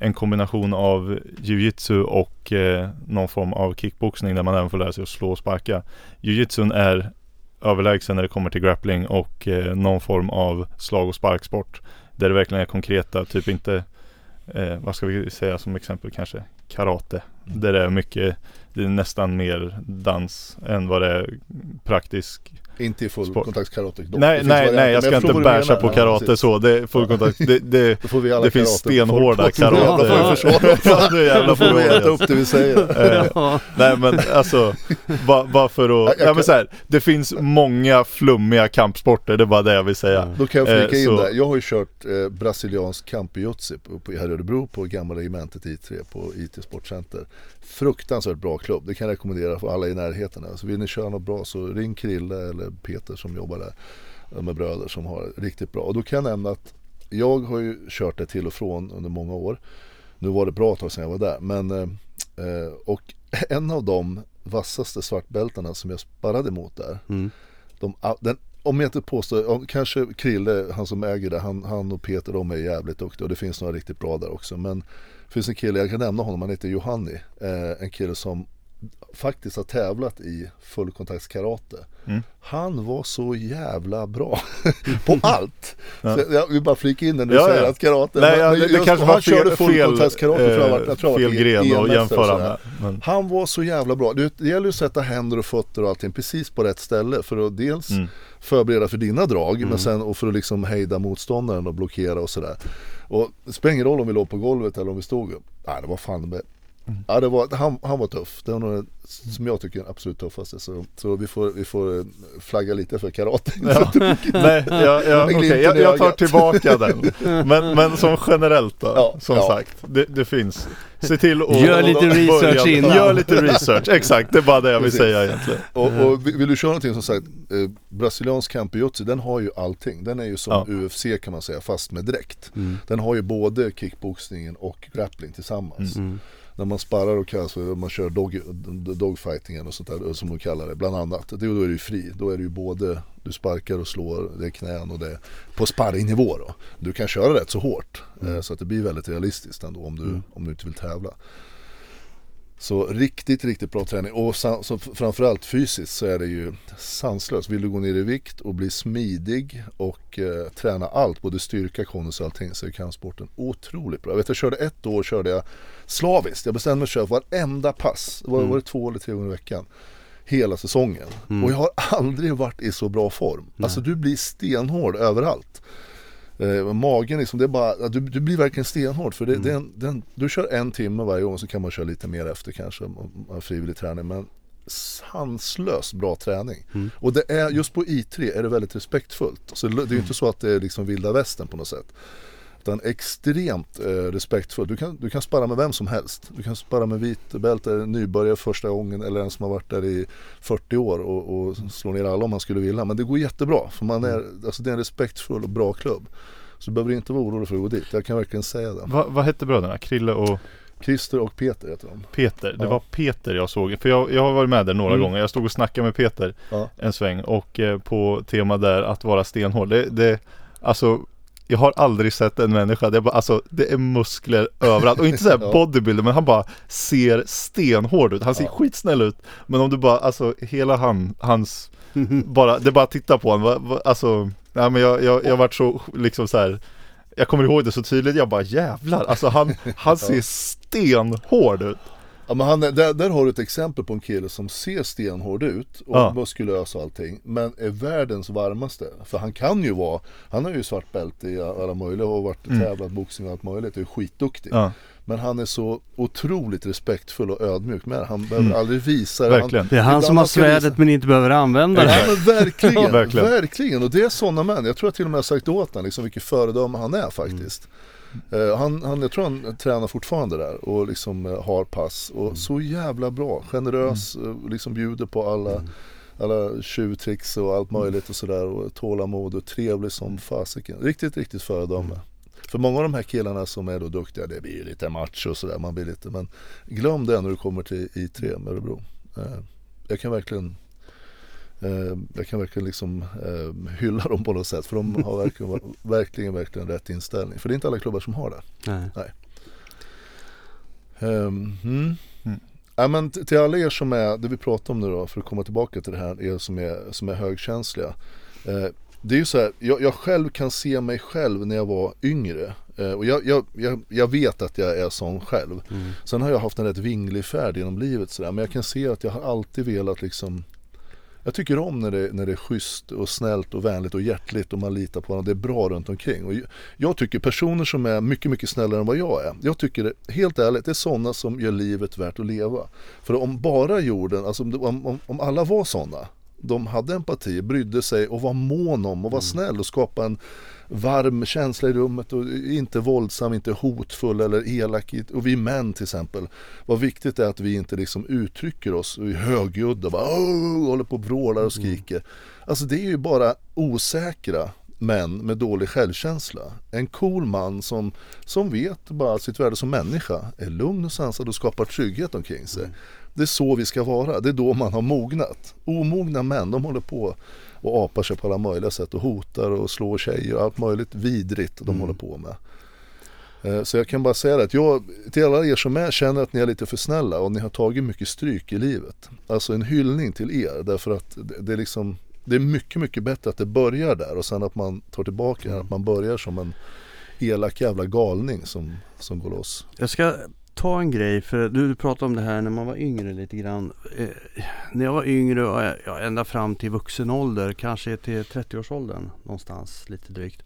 en kombination av jiu-jitsu och eh, någon form av kickboxning där man även får lära sig att slå och sparka. Jiu-jitsun är överlägsen när det kommer till grappling och eh, någon form av slag och sparksport. Där det verkligen är konkreta, typ inte, eh, vad ska vi säga som exempel kanske, karate. Där det är mycket, det är nästan mer dans än vad det är praktisk Inte i full Sport. kontaktskarate dock. Det Nej, finns nej, nej jag ska förstår inte basha på karate så. Det är full kontakt. Det, det, Då får vi alla det finns stenhårda karate. Då får vi Då får får vi vi äta upp det vi säger. Eh, Ja. Nej men alltså, bara, bara för Jag- att, jag ja men kan- så här, det finns många flummiga kampsporter, det är bara det jag vill säga. Ja. Då kan jag flika Eh, in så- där. Jag har ju kört eh, brasiliansk på, här i Örebro på gamla regementet I3 på IT Sportcenter. Fruktansvärt bra klubb, det kan jag rekommendera för alla i närheten. Alltså vill ni köra något bra så ring Krille eller Peter som jobbar där. De är bröder som har riktigt bra. Och då kan jag nämna att jag har ju kört det till och från under många år. Nu var det bra ett tag sedan jag var där. Men, eh, eh, och en av de vassaste svartbältarna som jag sparrade mot där Mm. de, den, om jag inte påstår, om, kanske Krille, han som äger det, han, han och Peter de är jävligt duktiga och det finns några riktigt bra där också. Men finns en kille, jag kan nämna honom, han heter Johanni. Eh, en kille som faktiskt har tävlat i fullkontaktskarate. Mm. Han var så jävla bra på allt. Ja. Så jag vill bara flika in när du Ja, säger ja. att karate, Nej, men- det, det kanske han var körde fel, fel, fullkontaktskarate för jag eh, jag tror fel gren och jämföra med. Men, Han var så jävla bra. Det det gäller att sätta händer och fötter och allting precis på rätt ställe för att dels mm. förbereda för dina drag Mm. men sen och för att liksom hejda motståndaren och blockera och sådär. Och det spelar ingen roll om vi låg på golvet eller om vi stod upp. Nej det var fan med. Mm. Ja, det var, han, han var tuff. Det var nog den som jag tycker är den absolut tuffaste. Så, så vi, får, vi får eh, flagga lite för karate. Ja. Nej, ja, ja, glimten jag, jag tar tillbaka den. Men, men som generellt då, Ja, som ja. sagt. Det, det finns. Se till att Gör lite research börja- innan. Gör lite research, exakt. Det är bara det jag vill Precis. säga egentligen. Och, och vill du köra någonting som sagt, eh, brasiliansk campjutsu den har ju allting. Den är ju som Ja. UFC kan man säga fast med dräkt. Mm. Den har ju både kickboxningen och grappling tillsammans. Mm. När man sparrar och för, man kör dog, dogfightingen och sånt där som de kallar det bland annat. Det, då är du fri. Då är det ju både, du sparkar och slår, det är knän och det är på sparringnivå då. Du kan köra rätt så hårt. Eh, så att det blir väldigt realistiskt ändå om du, Mm. om du inte vill tävla. Så riktigt, riktigt bra träning och så framförallt fysiskt så är det ju sanslöst. Vill du gå ner i vikt och bli smidig och eh, träna allt, både styrka, kondis och allting så är kampsporten otroligt bra. Jag vet jag körde ett år körde jag slaviskt. Jag bestämde mig för att köra varenda pass. Var, mm. var det två eller tre gånger i veckan hela säsongen. Mm. Och jag har aldrig varit i så bra form. Nej. Alltså du blir stenhård överallt. Eh, magen liksom, det är bara, du, du blir verkligen stenhård för det, mm. den, den, du kör en timme varje gång så kan man köra lite mer efter kanske, frivillig träning. Men sanslöst bra träning. Mm. Och det är, just på I3 är det väldigt respektfullt. Så det är ju inte så att det är liksom vilda västern på något sätt. Utan extremt eh, respektfull. Du kan, du kan sparra med vem som helst. Du kan sparra med vitbälte, nybörjare första gången eller en som har varit där i 40 år och, och slå ner alla om man skulle vilja. Men det går jättebra för man är, mm. alltså det är en respektfull och bra klubb. Så du behöver inte vara orolig för att gå dit. Jag kan verkligen säga det. Va, vad hette bröderna? Krille och? Christer och Peter heter de. Peter, det ja. var Peter jag såg. För jag, jag har varit med där några mm. gånger. Jag stod och snackade med Peter ja. en sväng och eh, på tema där att vara stenhård. Det, det, alltså jag har aldrig sett en människa, det är, bara, alltså, det är muskler överallt. Och inte såhär ja. bodybuilder men han bara ser stenhård ut, han ser ja. skitsnäll ut. Men om du bara, alltså hela han, hans, bara, det är bara att titta på honom, alltså Nej men jag, jag, jag varit så liksom så här, Jag kommer ihåg det så tydligt, jag bara jävlar, alltså han, han ser stenhård ut Ja, men han, där, där har du ett exempel på en kille som ser stenhård ut och ja. muskulös och allting Men är världens varmaste För han kan ju vara Han har ju svart bälte i alla möjliga och varit mm. tävlat boxning och allt möjligt och är skitduktig ja. Men han är så otroligt respektfull och ödmjuk med Han behöver mm. aldrig visa det han, Det är han som har svärdet men inte behöver använda det Ja verkligen, verkligen. verkligen Och det är sådana män Jag tror jag till och med har sagt åt honom liksom vilket föredöme han är faktiskt mm. Uh, han, han, jag tror han tränar fortfarande där och liksom uh, har pass och mm. så jävla bra, generös, mm. uh, liksom bjuder på alla, mm. alla tjuvtricks och allt möjligt och sådär och tålamod och trevlig som fasiken. Riktigt, riktigt föredöme. Mm. För många av de här killarna som är då duktiga, det blir ju lite match och sådär, man blir lite, men glöm det när du kommer till I3 med Örebro. jag kan verkligen Eh, jag kan verkligen liksom eh, hylla dem på något sätt för de har verkligen, verkligen, verkligen rätt inställning. För det är inte alla klubbar som har det. Nej. Nej. Um, mm. Mm. Ja, men till alla er som är, det vi pratar om nu då, för att komma tillbaka till det här, er som är, som är högkänsliga. Eh, det är ju så här, jag, jag, själv kan se mig själv när jag var yngre. Eh, och jag, jag, jag, jag, vet att jag är sån själv. Mm. Sen har jag haft en rätt vinglig färd genom livet sådär. Men jag kan se att jag har alltid velat liksom jag tycker om när det, när det är schysst och snällt och vänligt och hjärtligt och man litar på varandra. Det är bra runt omkring. Och jag tycker personer som är mycket, mycket snällare än vad jag är. Jag tycker det, helt ärligt, det är sådana som gör livet värt att leva. För om bara jorden, alltså om, om, om alla var sådana de hade empati, brydde sig och var mån om och var mm. snäll och skapade en varm känsla i rummet och inte våldsam, inte hotfull eller elak. Och vi män till exempel, vad viktigt är att vi inte liksom uttrycker oss i högljudda, bara, oh, håller på och vrålar och mm. skriker. Alltså det är ju bara osäkra män med dålig självkänsla. En cool man som, som vet bara sitt värde som människa, är lugn och sansad och skapar trygghet omkring sig. Det är så vi ska vara, det är då man har mognat. Omogna män, de håller på och apar sig på alla möjliga sätt och hotar och slår tjejer och allt möjligt vidrigt de mm. håller på med. Eh, så jag kan bara säga det att jag, till alla er som är, känner att ni är lite för snälla och ni har tagit mycket stryk i livet. Alltså en hyllning till er därför att det, det är liksom Det är mycket, mycket bättre att det börjar där och sen att man tar tillbaka mm. att man börjar som en elak jävla galning som, som går loss. Jag ska ta en grej, för du, pratade om det här när man var yngre lite grann. Eh, när jag var yngre, och eh, ja, ända fram till vuxen ålder, kanske till 30-årsåldern någonstans lite drygt.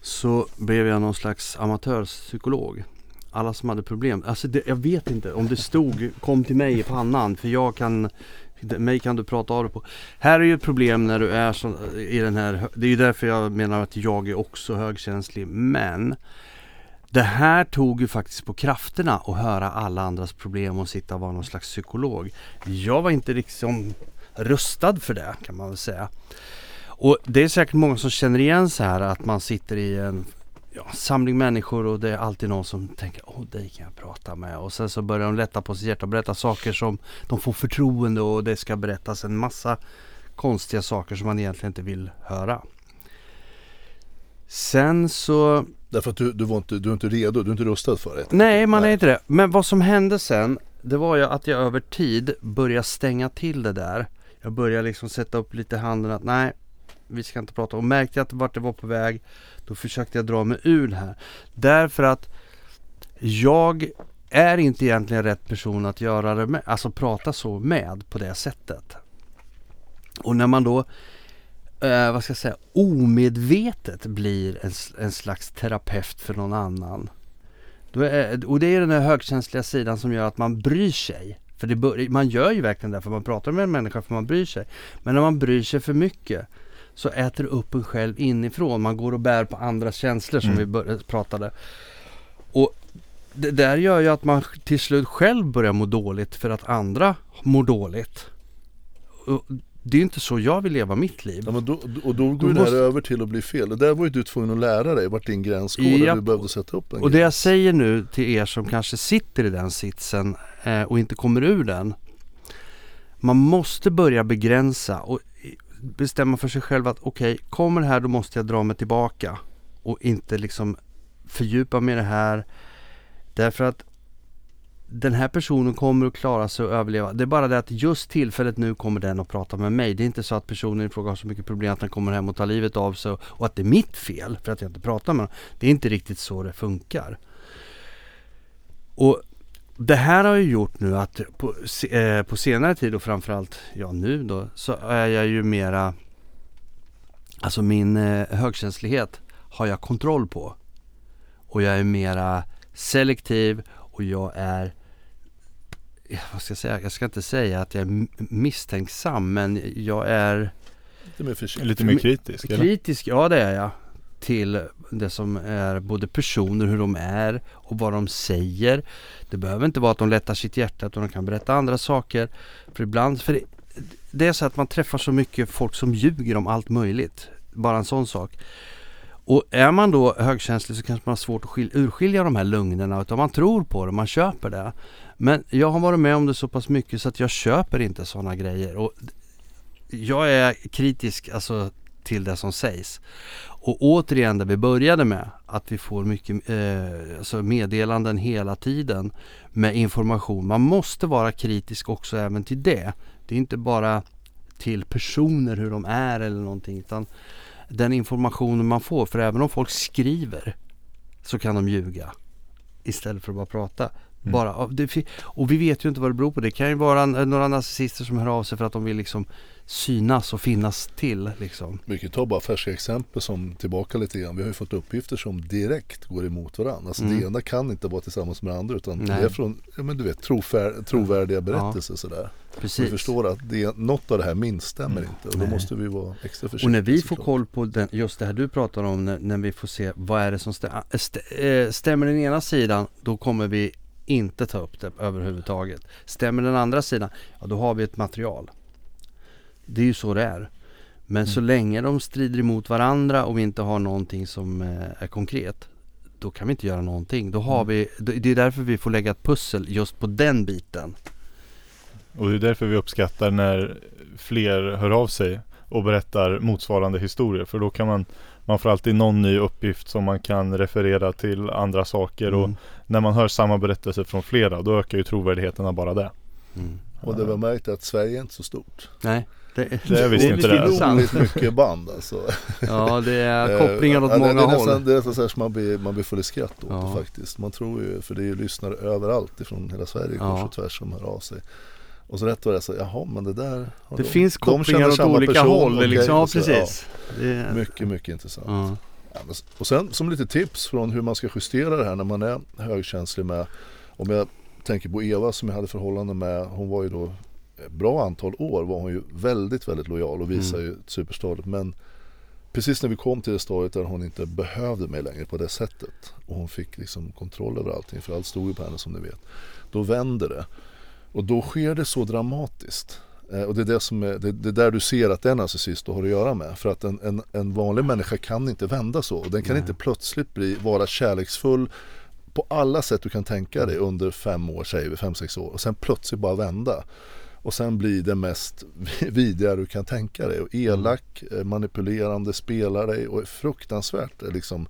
Så blev jag någon slags amatörpsykolog. Alla som hade problem, alltså det, jag vet inte om det stod kom till mig i pannan för jag kan mig kan du prata av dig på. Här är ju ett problem när du är så, i den här, det är ju därför jag menar att jag är också högkänslig. Men det här tog ju faktiskt på krafterna att höra alla andras problem och sitta och vara någon slags psykolog. Jag var inte liksom rustad för det kan man väl säga. Och det är säkert många som känner igen så här att man sitter i en ja, samling människor och det är alltid någon som tänker åh dig kan jag prata med och sen så börjar de lätta på sitt hjärta och berätta saker som de får förtroende och det ska berättas en massa konstiga saker som man egentligen inte vill höra. Sen så Därför att du, du, var inte, du är inte redo, du är inte rustad för det. Nej, man Nej. är inte det. Men vad som hände sen det var ju att jag över tid började stänga till det där. Jag började liksom sätta upp lite handen att nej, vi ska inte prata. Och märkte jag att vart det var på väg, då försökte jag dra mig ur det här. Därför att jag är inte egentligen rätt person att göra det med, alltså prata så med på det sättet. Och när man då, eh, vad ska jag säga, omedvetet blir en, en slags terapeut för någon annan. Är, och det är den här högkänsliga sidan som gör att man bryr sig. För det man gör ju verkligen det, för man pratar med en människa för man bryr sig. Men när man bryr sig för mycket så äter det upp en själv inifrån. Man går och bär på andras känslor som Mm. vi pratade. Och det där gör ju att man till slut själv börjar må dåligt för att andra mår dåligt. Och det är inte så jag vill leva mitt liv. Ja, då, och då går Då det här måste- över till att bli fel. Och där var ju du tvungen att lära dig vart din gräns går där du behövde sätta upp en Och det jag gräns. säger nu till er som kanske sitter i den sitsen eh, och inte kommer ur den. Man måste börja begränsa och bestämma för sig själv att okej, kommer det här då måste jag dra mig tillbaka. Och inte liksom fördjupa mig i det här. Därför att den här personen kommer att klara sig och överleva. Det är bara det att just tillfället nu kommer den att prata med mig. Det är inte så att personen i fråga har så mycket problem att den kommer hem och tar livet av sig och att det är mitt fel för att jag inte pratar med honom. Det är inte riktigt så det funkar. Och det här har ju gjort nu att på, eh, på senare tid och framförallt ja nu då så är jag ju mera Alltså min eh, högkänslighet har jag kontroll på. Och jag är mera selektiv och jag är vad ska jag säga? Jag ska inte säga att jag är misstänksam men jag är Lite mer försiktig. Lite mer kritisk eller? Kritisk, ja det är jag. Till det som är både personer, hur de är och vad de säger. Det behöver inte vara att de lättar sitt hjärta utan de kan berätta andra saker. För ibland, för det, det är så att man träffar så mycket folk som ljuger om allt möjligt. Bara en sån sak. Och är man då högkänslig så kanske man har svårt att skil- urskilja de här lögnerna utan man tror på det, man köper det. Men jag har varit med om det så pass mycket så att jag köper inte sådana grejer. Och jag är kritisk alltså, till det som sägs. Och återigen där vi började med att vi får mycket eh, alltså meddelanden hela tiden med information. Man måste vara kritisk också även till det. Det är inte bara till personer hur de är eller någonting utan den informationen man får. För även om folk skriver så kan de ljuga istället för att bara prata. Mm. Bara, och vi vet ju inte vad det beror på. Det kan ju vara några narcissister som hör av sig för att de vill liksom synas och finnas till. Liksom. Vi kan ta bara färska exempel som tillbaka lite grann. Vi har ju fått uppgifter som direkt går emot varandra. Alltså Mm. det ena kan inte vara tillsammans med det andra utan Nej. det är från, ja men du vet, trofär, trovärdiga berättelser sådär. Vi förstår att det, något av det här minst stämmer Mm. inte och då Nej. måste vi vara extra försiktiga. Och när vi får koll på den, just det här du pratar om, när, när vi får se vad är det som stämmer. St- eh, stämmer den ena sidan, då kommer vi inte ta upp det överhuvudtaget. Stämmer den andra sidan, ja då har vi ett material. Det är ju så det är. Men så Mm. länge de strider emot varandra och vi inte har någonting som eh, är konkret, då kan vi inte göra någonting. Då har Mm. vi, det är därför vi får lägga ett pussel just på den biten. Och det är därför vi uppskattar när fler hör av sig och berättar motsvarande historier. För då kan man, man får alltid någon ny uppgift som man kan referera till andra saker. Och Mm. när man hör samma berättelse från flera, då ökar ju trovärdigheten av bara det. Mm. Och det var märkt att Sverige är inte så stort. Nej, det, Det är visst det är inte lite det. intressant. Otroligt mycket band alltså. Ja, det är Eh, kopplingar åt det- många det är håll. Nästan, det är nästan så här som man blir, man blir full i skratt åt Ja. det faktiskt. Man tror ju, för det är ju lyssnare överallt ifrån hela Sverige Ja. kors och tvärs som hör av sig. Och så rätt vad det är så, jaha men det där Det de, finns kopplingar åt olika person, håll. okej, liksom. Ja, så, precis. Ja, är, mycket, mycket intressant. ja. Ja, men- och sen som lite tips från hur man ska justera det här när man är högkänslig med Om jag tänker på Eva som jag hade förhållande med Hon var ju då ett bra antal år var hon ju väldigt väldigt lojal och visade Mm. ju superstadiet men Precis när vi kom till det stadiet där hon inte behövde mig längre på det sättet och hon fick liksom kontroll över allting för allt stod ju på henne som ni vet Då vänder det och då sker det så dramatiskt Eh, Och det är, det, som är, det, det är där du ser att det är narcissist har att göra med. För att en, en, en vanlig människa kan inte vända så. Och den kan Nej. inte plötsligt bli, vara kärleksfull på alla sätt du kan tänka dig under fem år, säger vi, fem, sex år. Och sen plötsligt bara vända. Och sen bli det mest vidriga du kan tänka dig. Och elak, eh, manipulerande, spelar dig och är fruktansvärt eh, liksom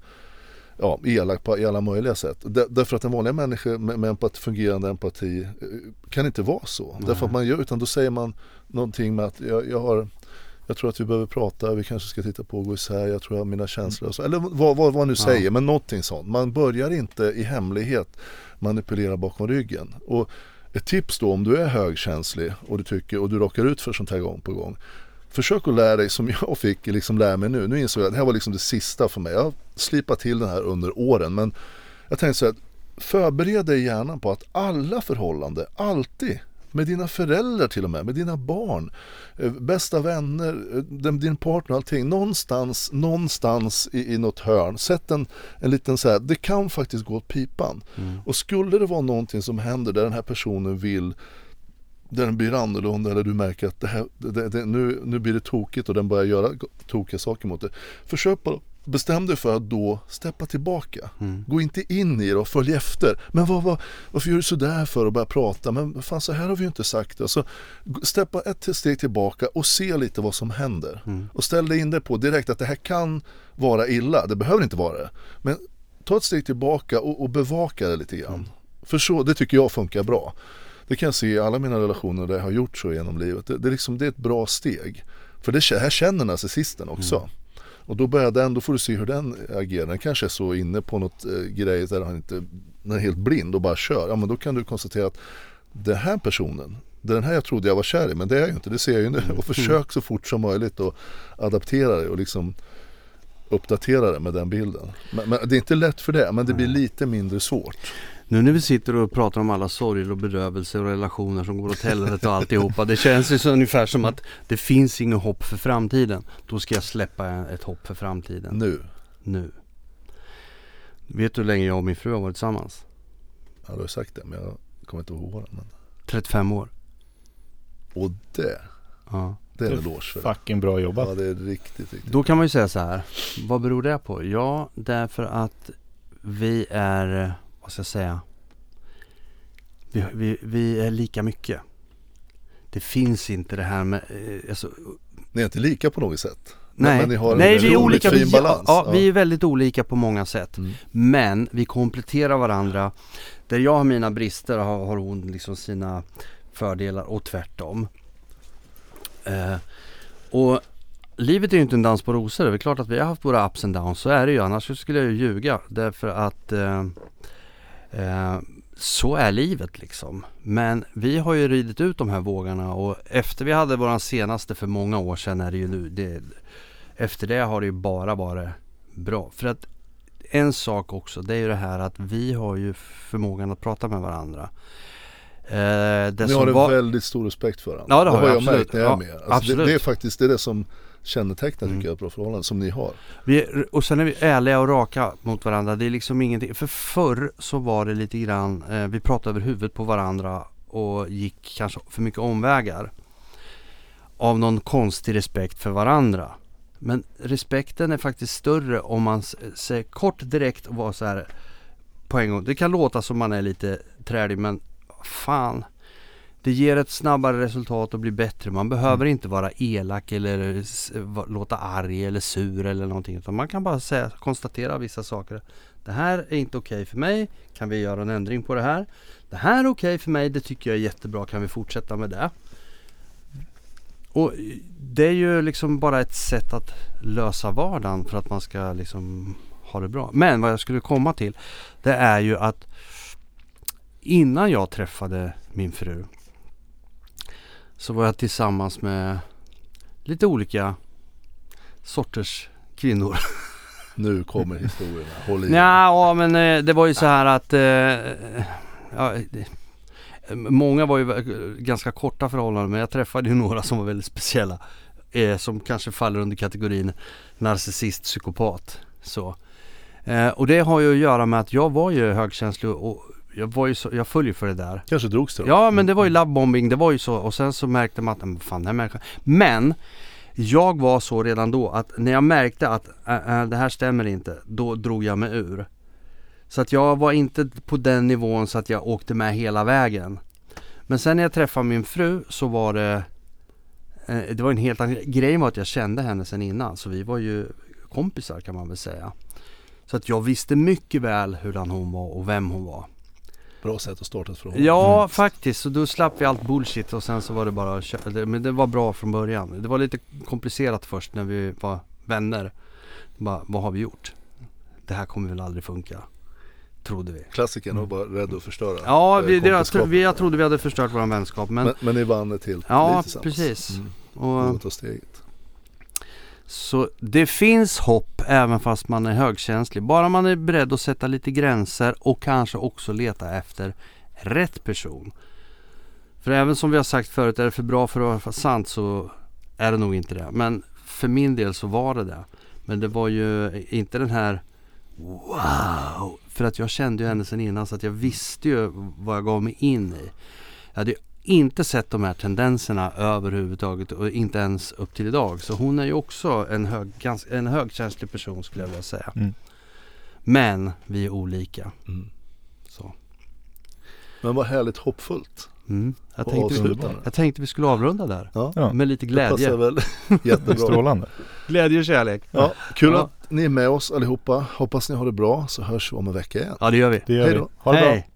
ja, elak på i alla möjliga sätt. Där, därför att en vanlig människa med, med empati, fungerande empati eh, kan inte vara så. Nej. Därför att man gör, utan då säger man någonting med att jag, jag har jag tror att vi behöver prata, vi kanske ska titta på och gå isär, jag tror jag har mina känslor och så. Eller vad, vad, vad nu säger, Ja. men någonting sånt. Man börjar inte i hemlighet manipulera bakom ryggen. Och ett tips då om du är högkänslig och du tycker och du råkar ut för sånt här gång på gång. Försök att lära dig som jag fick liksom lära mig nu. Nu insåg jag att det här var liksom det sista för mig. Jag slipat till den här under åren men jag tänkte så här, förbered dig gärna på att alla förhållanden, alltid, med dina föräldrar till och med, med dina barn, eh, bästa vänner, eh, din partner, allting. Någonstans, någonstans i, i något hörn, sätt en, en liten så här, det kan faktiskt gå åt pipan. Mm. Och skulle det vara någonting som händer där den här personen vill den blir annorlunda eller du märker att det här, det, det, nu, nu blir det tokigt och den börjar göra tokiga saker mot det. Försök bara, bestäm dig för att då steppa tillbaka. Mm. Gå inte in i det och följ efter. Men vad, vad, varför gör du sådär för och börja prata? Men fan så här har vi ju inte sagt. Alltså, steppa ett steg tillbaka och se lite vad som händer. Mm. Och ställ dig in det på direkt att det här kan vara illa. Det behöver inte vara det. Men ta ett steg tillbaka och, och bevaka det lite grann. För så, det tycker jag funkar bra. Det kan jag se i alla mina relationer där jag har gjort så genom livet. Det, det, är, liksom, det är ett bra steg. För det här känner narcissisten också. Och då börjar den, då får du se hur den agerar. Den kanske är så inne på något eh, grej där han inte, den är helt blind och bara kör. Ja men då kan du konstatera att den här personen, det är den här jag trodde jag var kär i men det är jag ju inte, det ser jag ju nu. Och försök så fort som möjligt att adaptera det och liksom uppdatera det med den bilden. Men, men det är inte lätt för det, men det blir lite mindre svårt. Nu när vi sitter och pratar om alla sorger och bedrövelser och relationer som går åt helvete och alltihopa. Det känns ju så ungefär som att det finns inget hopp för framtiden. Då ska jag släppa ett hopp för framtiden. Nu, Nu. Vet du hur länge jag och min fru har varit tillsammans? ja, du har sagt det men jag kommer inte ihåg åren. Men... 35 år. Och det, Ja. det är en Det eloge för. Fucking bra jobbat. Ja det är riktigt, riktigt. Då kan man ju säga så här. Vad beror det på? Ja, därför att vi är, vad ska jag säga? Vi, vi, vi är lika mycket. Det finns inte det här med, eh, alltså, Ni är inte lika på något sätt. Nej, men ni har en Nej vi är olika. fin balans. ja, ja, vi är väldigt olika på många sätt. Mm. Men vi kompletterar varandra. Där jag har mina brister har, har hon liksom sina fördelar och tvärtom. Eh, och livet är ju inte en dans på rosor. Det är klart att vi har haft våra ups and downs. Så är det ju. Annars skulle jag ju ljuga. Därför att eh, eh, så är livet liksom. Men vi har ju ridit ut de här vågorna och efter vi hade våran senaste för många år sedan är det ju nu. Det, efter det har det ju bara varit bra. För att en sak också, det är ju det här att vi har ju förmågan att prata med varandra. Eh, det Ni har en var- väldigt stor respekt för varandra. Ja, det har vi, jag absolut. märkt när jag är Ja, med. Alltså absolut. det, det är faktiskt det, är det som kännetecknar Mm. tycker jag ett bra förhållande som ni har. Är- och sen är vi ärliga och raka mot varandra. Det är liksom ingenting. För förr så var det lite grann, eh, vi pratade över huvudet på varandra och gick kanske för mycket omvägar. Av någon konstig respekt för varandra. Men respekten är faktiskt större om man säger kort direkt och var så här på en gång. Det kan låta som man är lite trälig men fan. Det ger ett snabbare resultat och blir bättre. Man behöver inte vara elak eller låta arg eller sur eller någonting. Utan man kan bara säga, konstatera vissa saker. Det här är inte okej för mig. Kan vi göra en ändring på det här? Det här är okej för mig. Det tycker jag är jättebra. Kan vi fortsätta med det? Och det är ju liksom bara ett sätt att lösa vardagen för att man ska liksom ha det bra. Men vad jag skulle komma till det är ju att innan jag träffade min fru så var jag tillsammans med lite olika sorters kvinnor. Nu kommer historierna, håll i. Ja, men eh, det var ju så här att eh, ja, det, Många var ju ganska korta förhållanden men jag träffade ju några som var väldigt speciella. Eh, som kanske faller under kategorin narcissist, psykopat. Så. Eh, och det har ju att göra med att jag var ju högkänslig och jag, var ju så, jag följer för det där. Kanske drogs det då? Ja men det var ju lovebombing, det var ju så och sen så märkte man att, fan den här människan. Men jag var så redan då att när jag märkte att äh, äh, det här stämmer inte, då drog jag mig ur. Så att jag var inte på den nivån så att jag åkte med hela vägen. Men sen när jag träffade min fru så var det eh, Det var en helt annan grej. Var att jag kände henne sen innan så vi var ju kompisar kan man väl säga. Så att jag visste mycket väl hurdan hon var och vem hon var. Bra sätt att starta ett förhållande. Ja, faktiskt. Så då slapp vi allt bullshit och sen så var det bara Men det var bra från början. Det var lite komplicerat först när vi var vänner. Bara, vad har vi gjort? Det här kommer väl aldrig funka. Trodde vi. Klassikern var bara rädd att förstöra Ja, eh, vi, det, jag, tro- vi, jag trodde vi hade förstört vår vänskap men, men, men ni vann ett helt Ja, liv tillsammans. precis. Mm. och, Vågat ta steget. Så det finns hopp även fast man är högkänslig. Bara man är beredd att sätta lite gränser och kanske också leta efter rätt person. För även som vi har sagt förut, är det för bra för att vara sant så är det nog inte det. Men för min del så var det det. Men det var ju inte den här Wow! För att jag kände ju henne sen innan så att jag visste ju vad jag gav mig in i. Jag hade ju inte sett de här tendenserna överhuvudtaget och inte ens upp till idag. Så hon är ju också en, hög, ganska, en högkänslig person skulle jag vilja säga. Mm. Men vi är olika. Mm. Så. Men vad härligt hoppfullt. Mm. Jag, tänkte vi, jag tänkte vi skulle avrunda där. Ja, Med lite det passar glädje. väl jättebra. strålande. Glädje och kärlek. Ja, kul Ja. att ni är med oss allihopa. Hoppas ni har det bra så hörs vi om en vecka igen. Ja det gör vi. Det gör Hej vi. då. Ha det bra. Hej.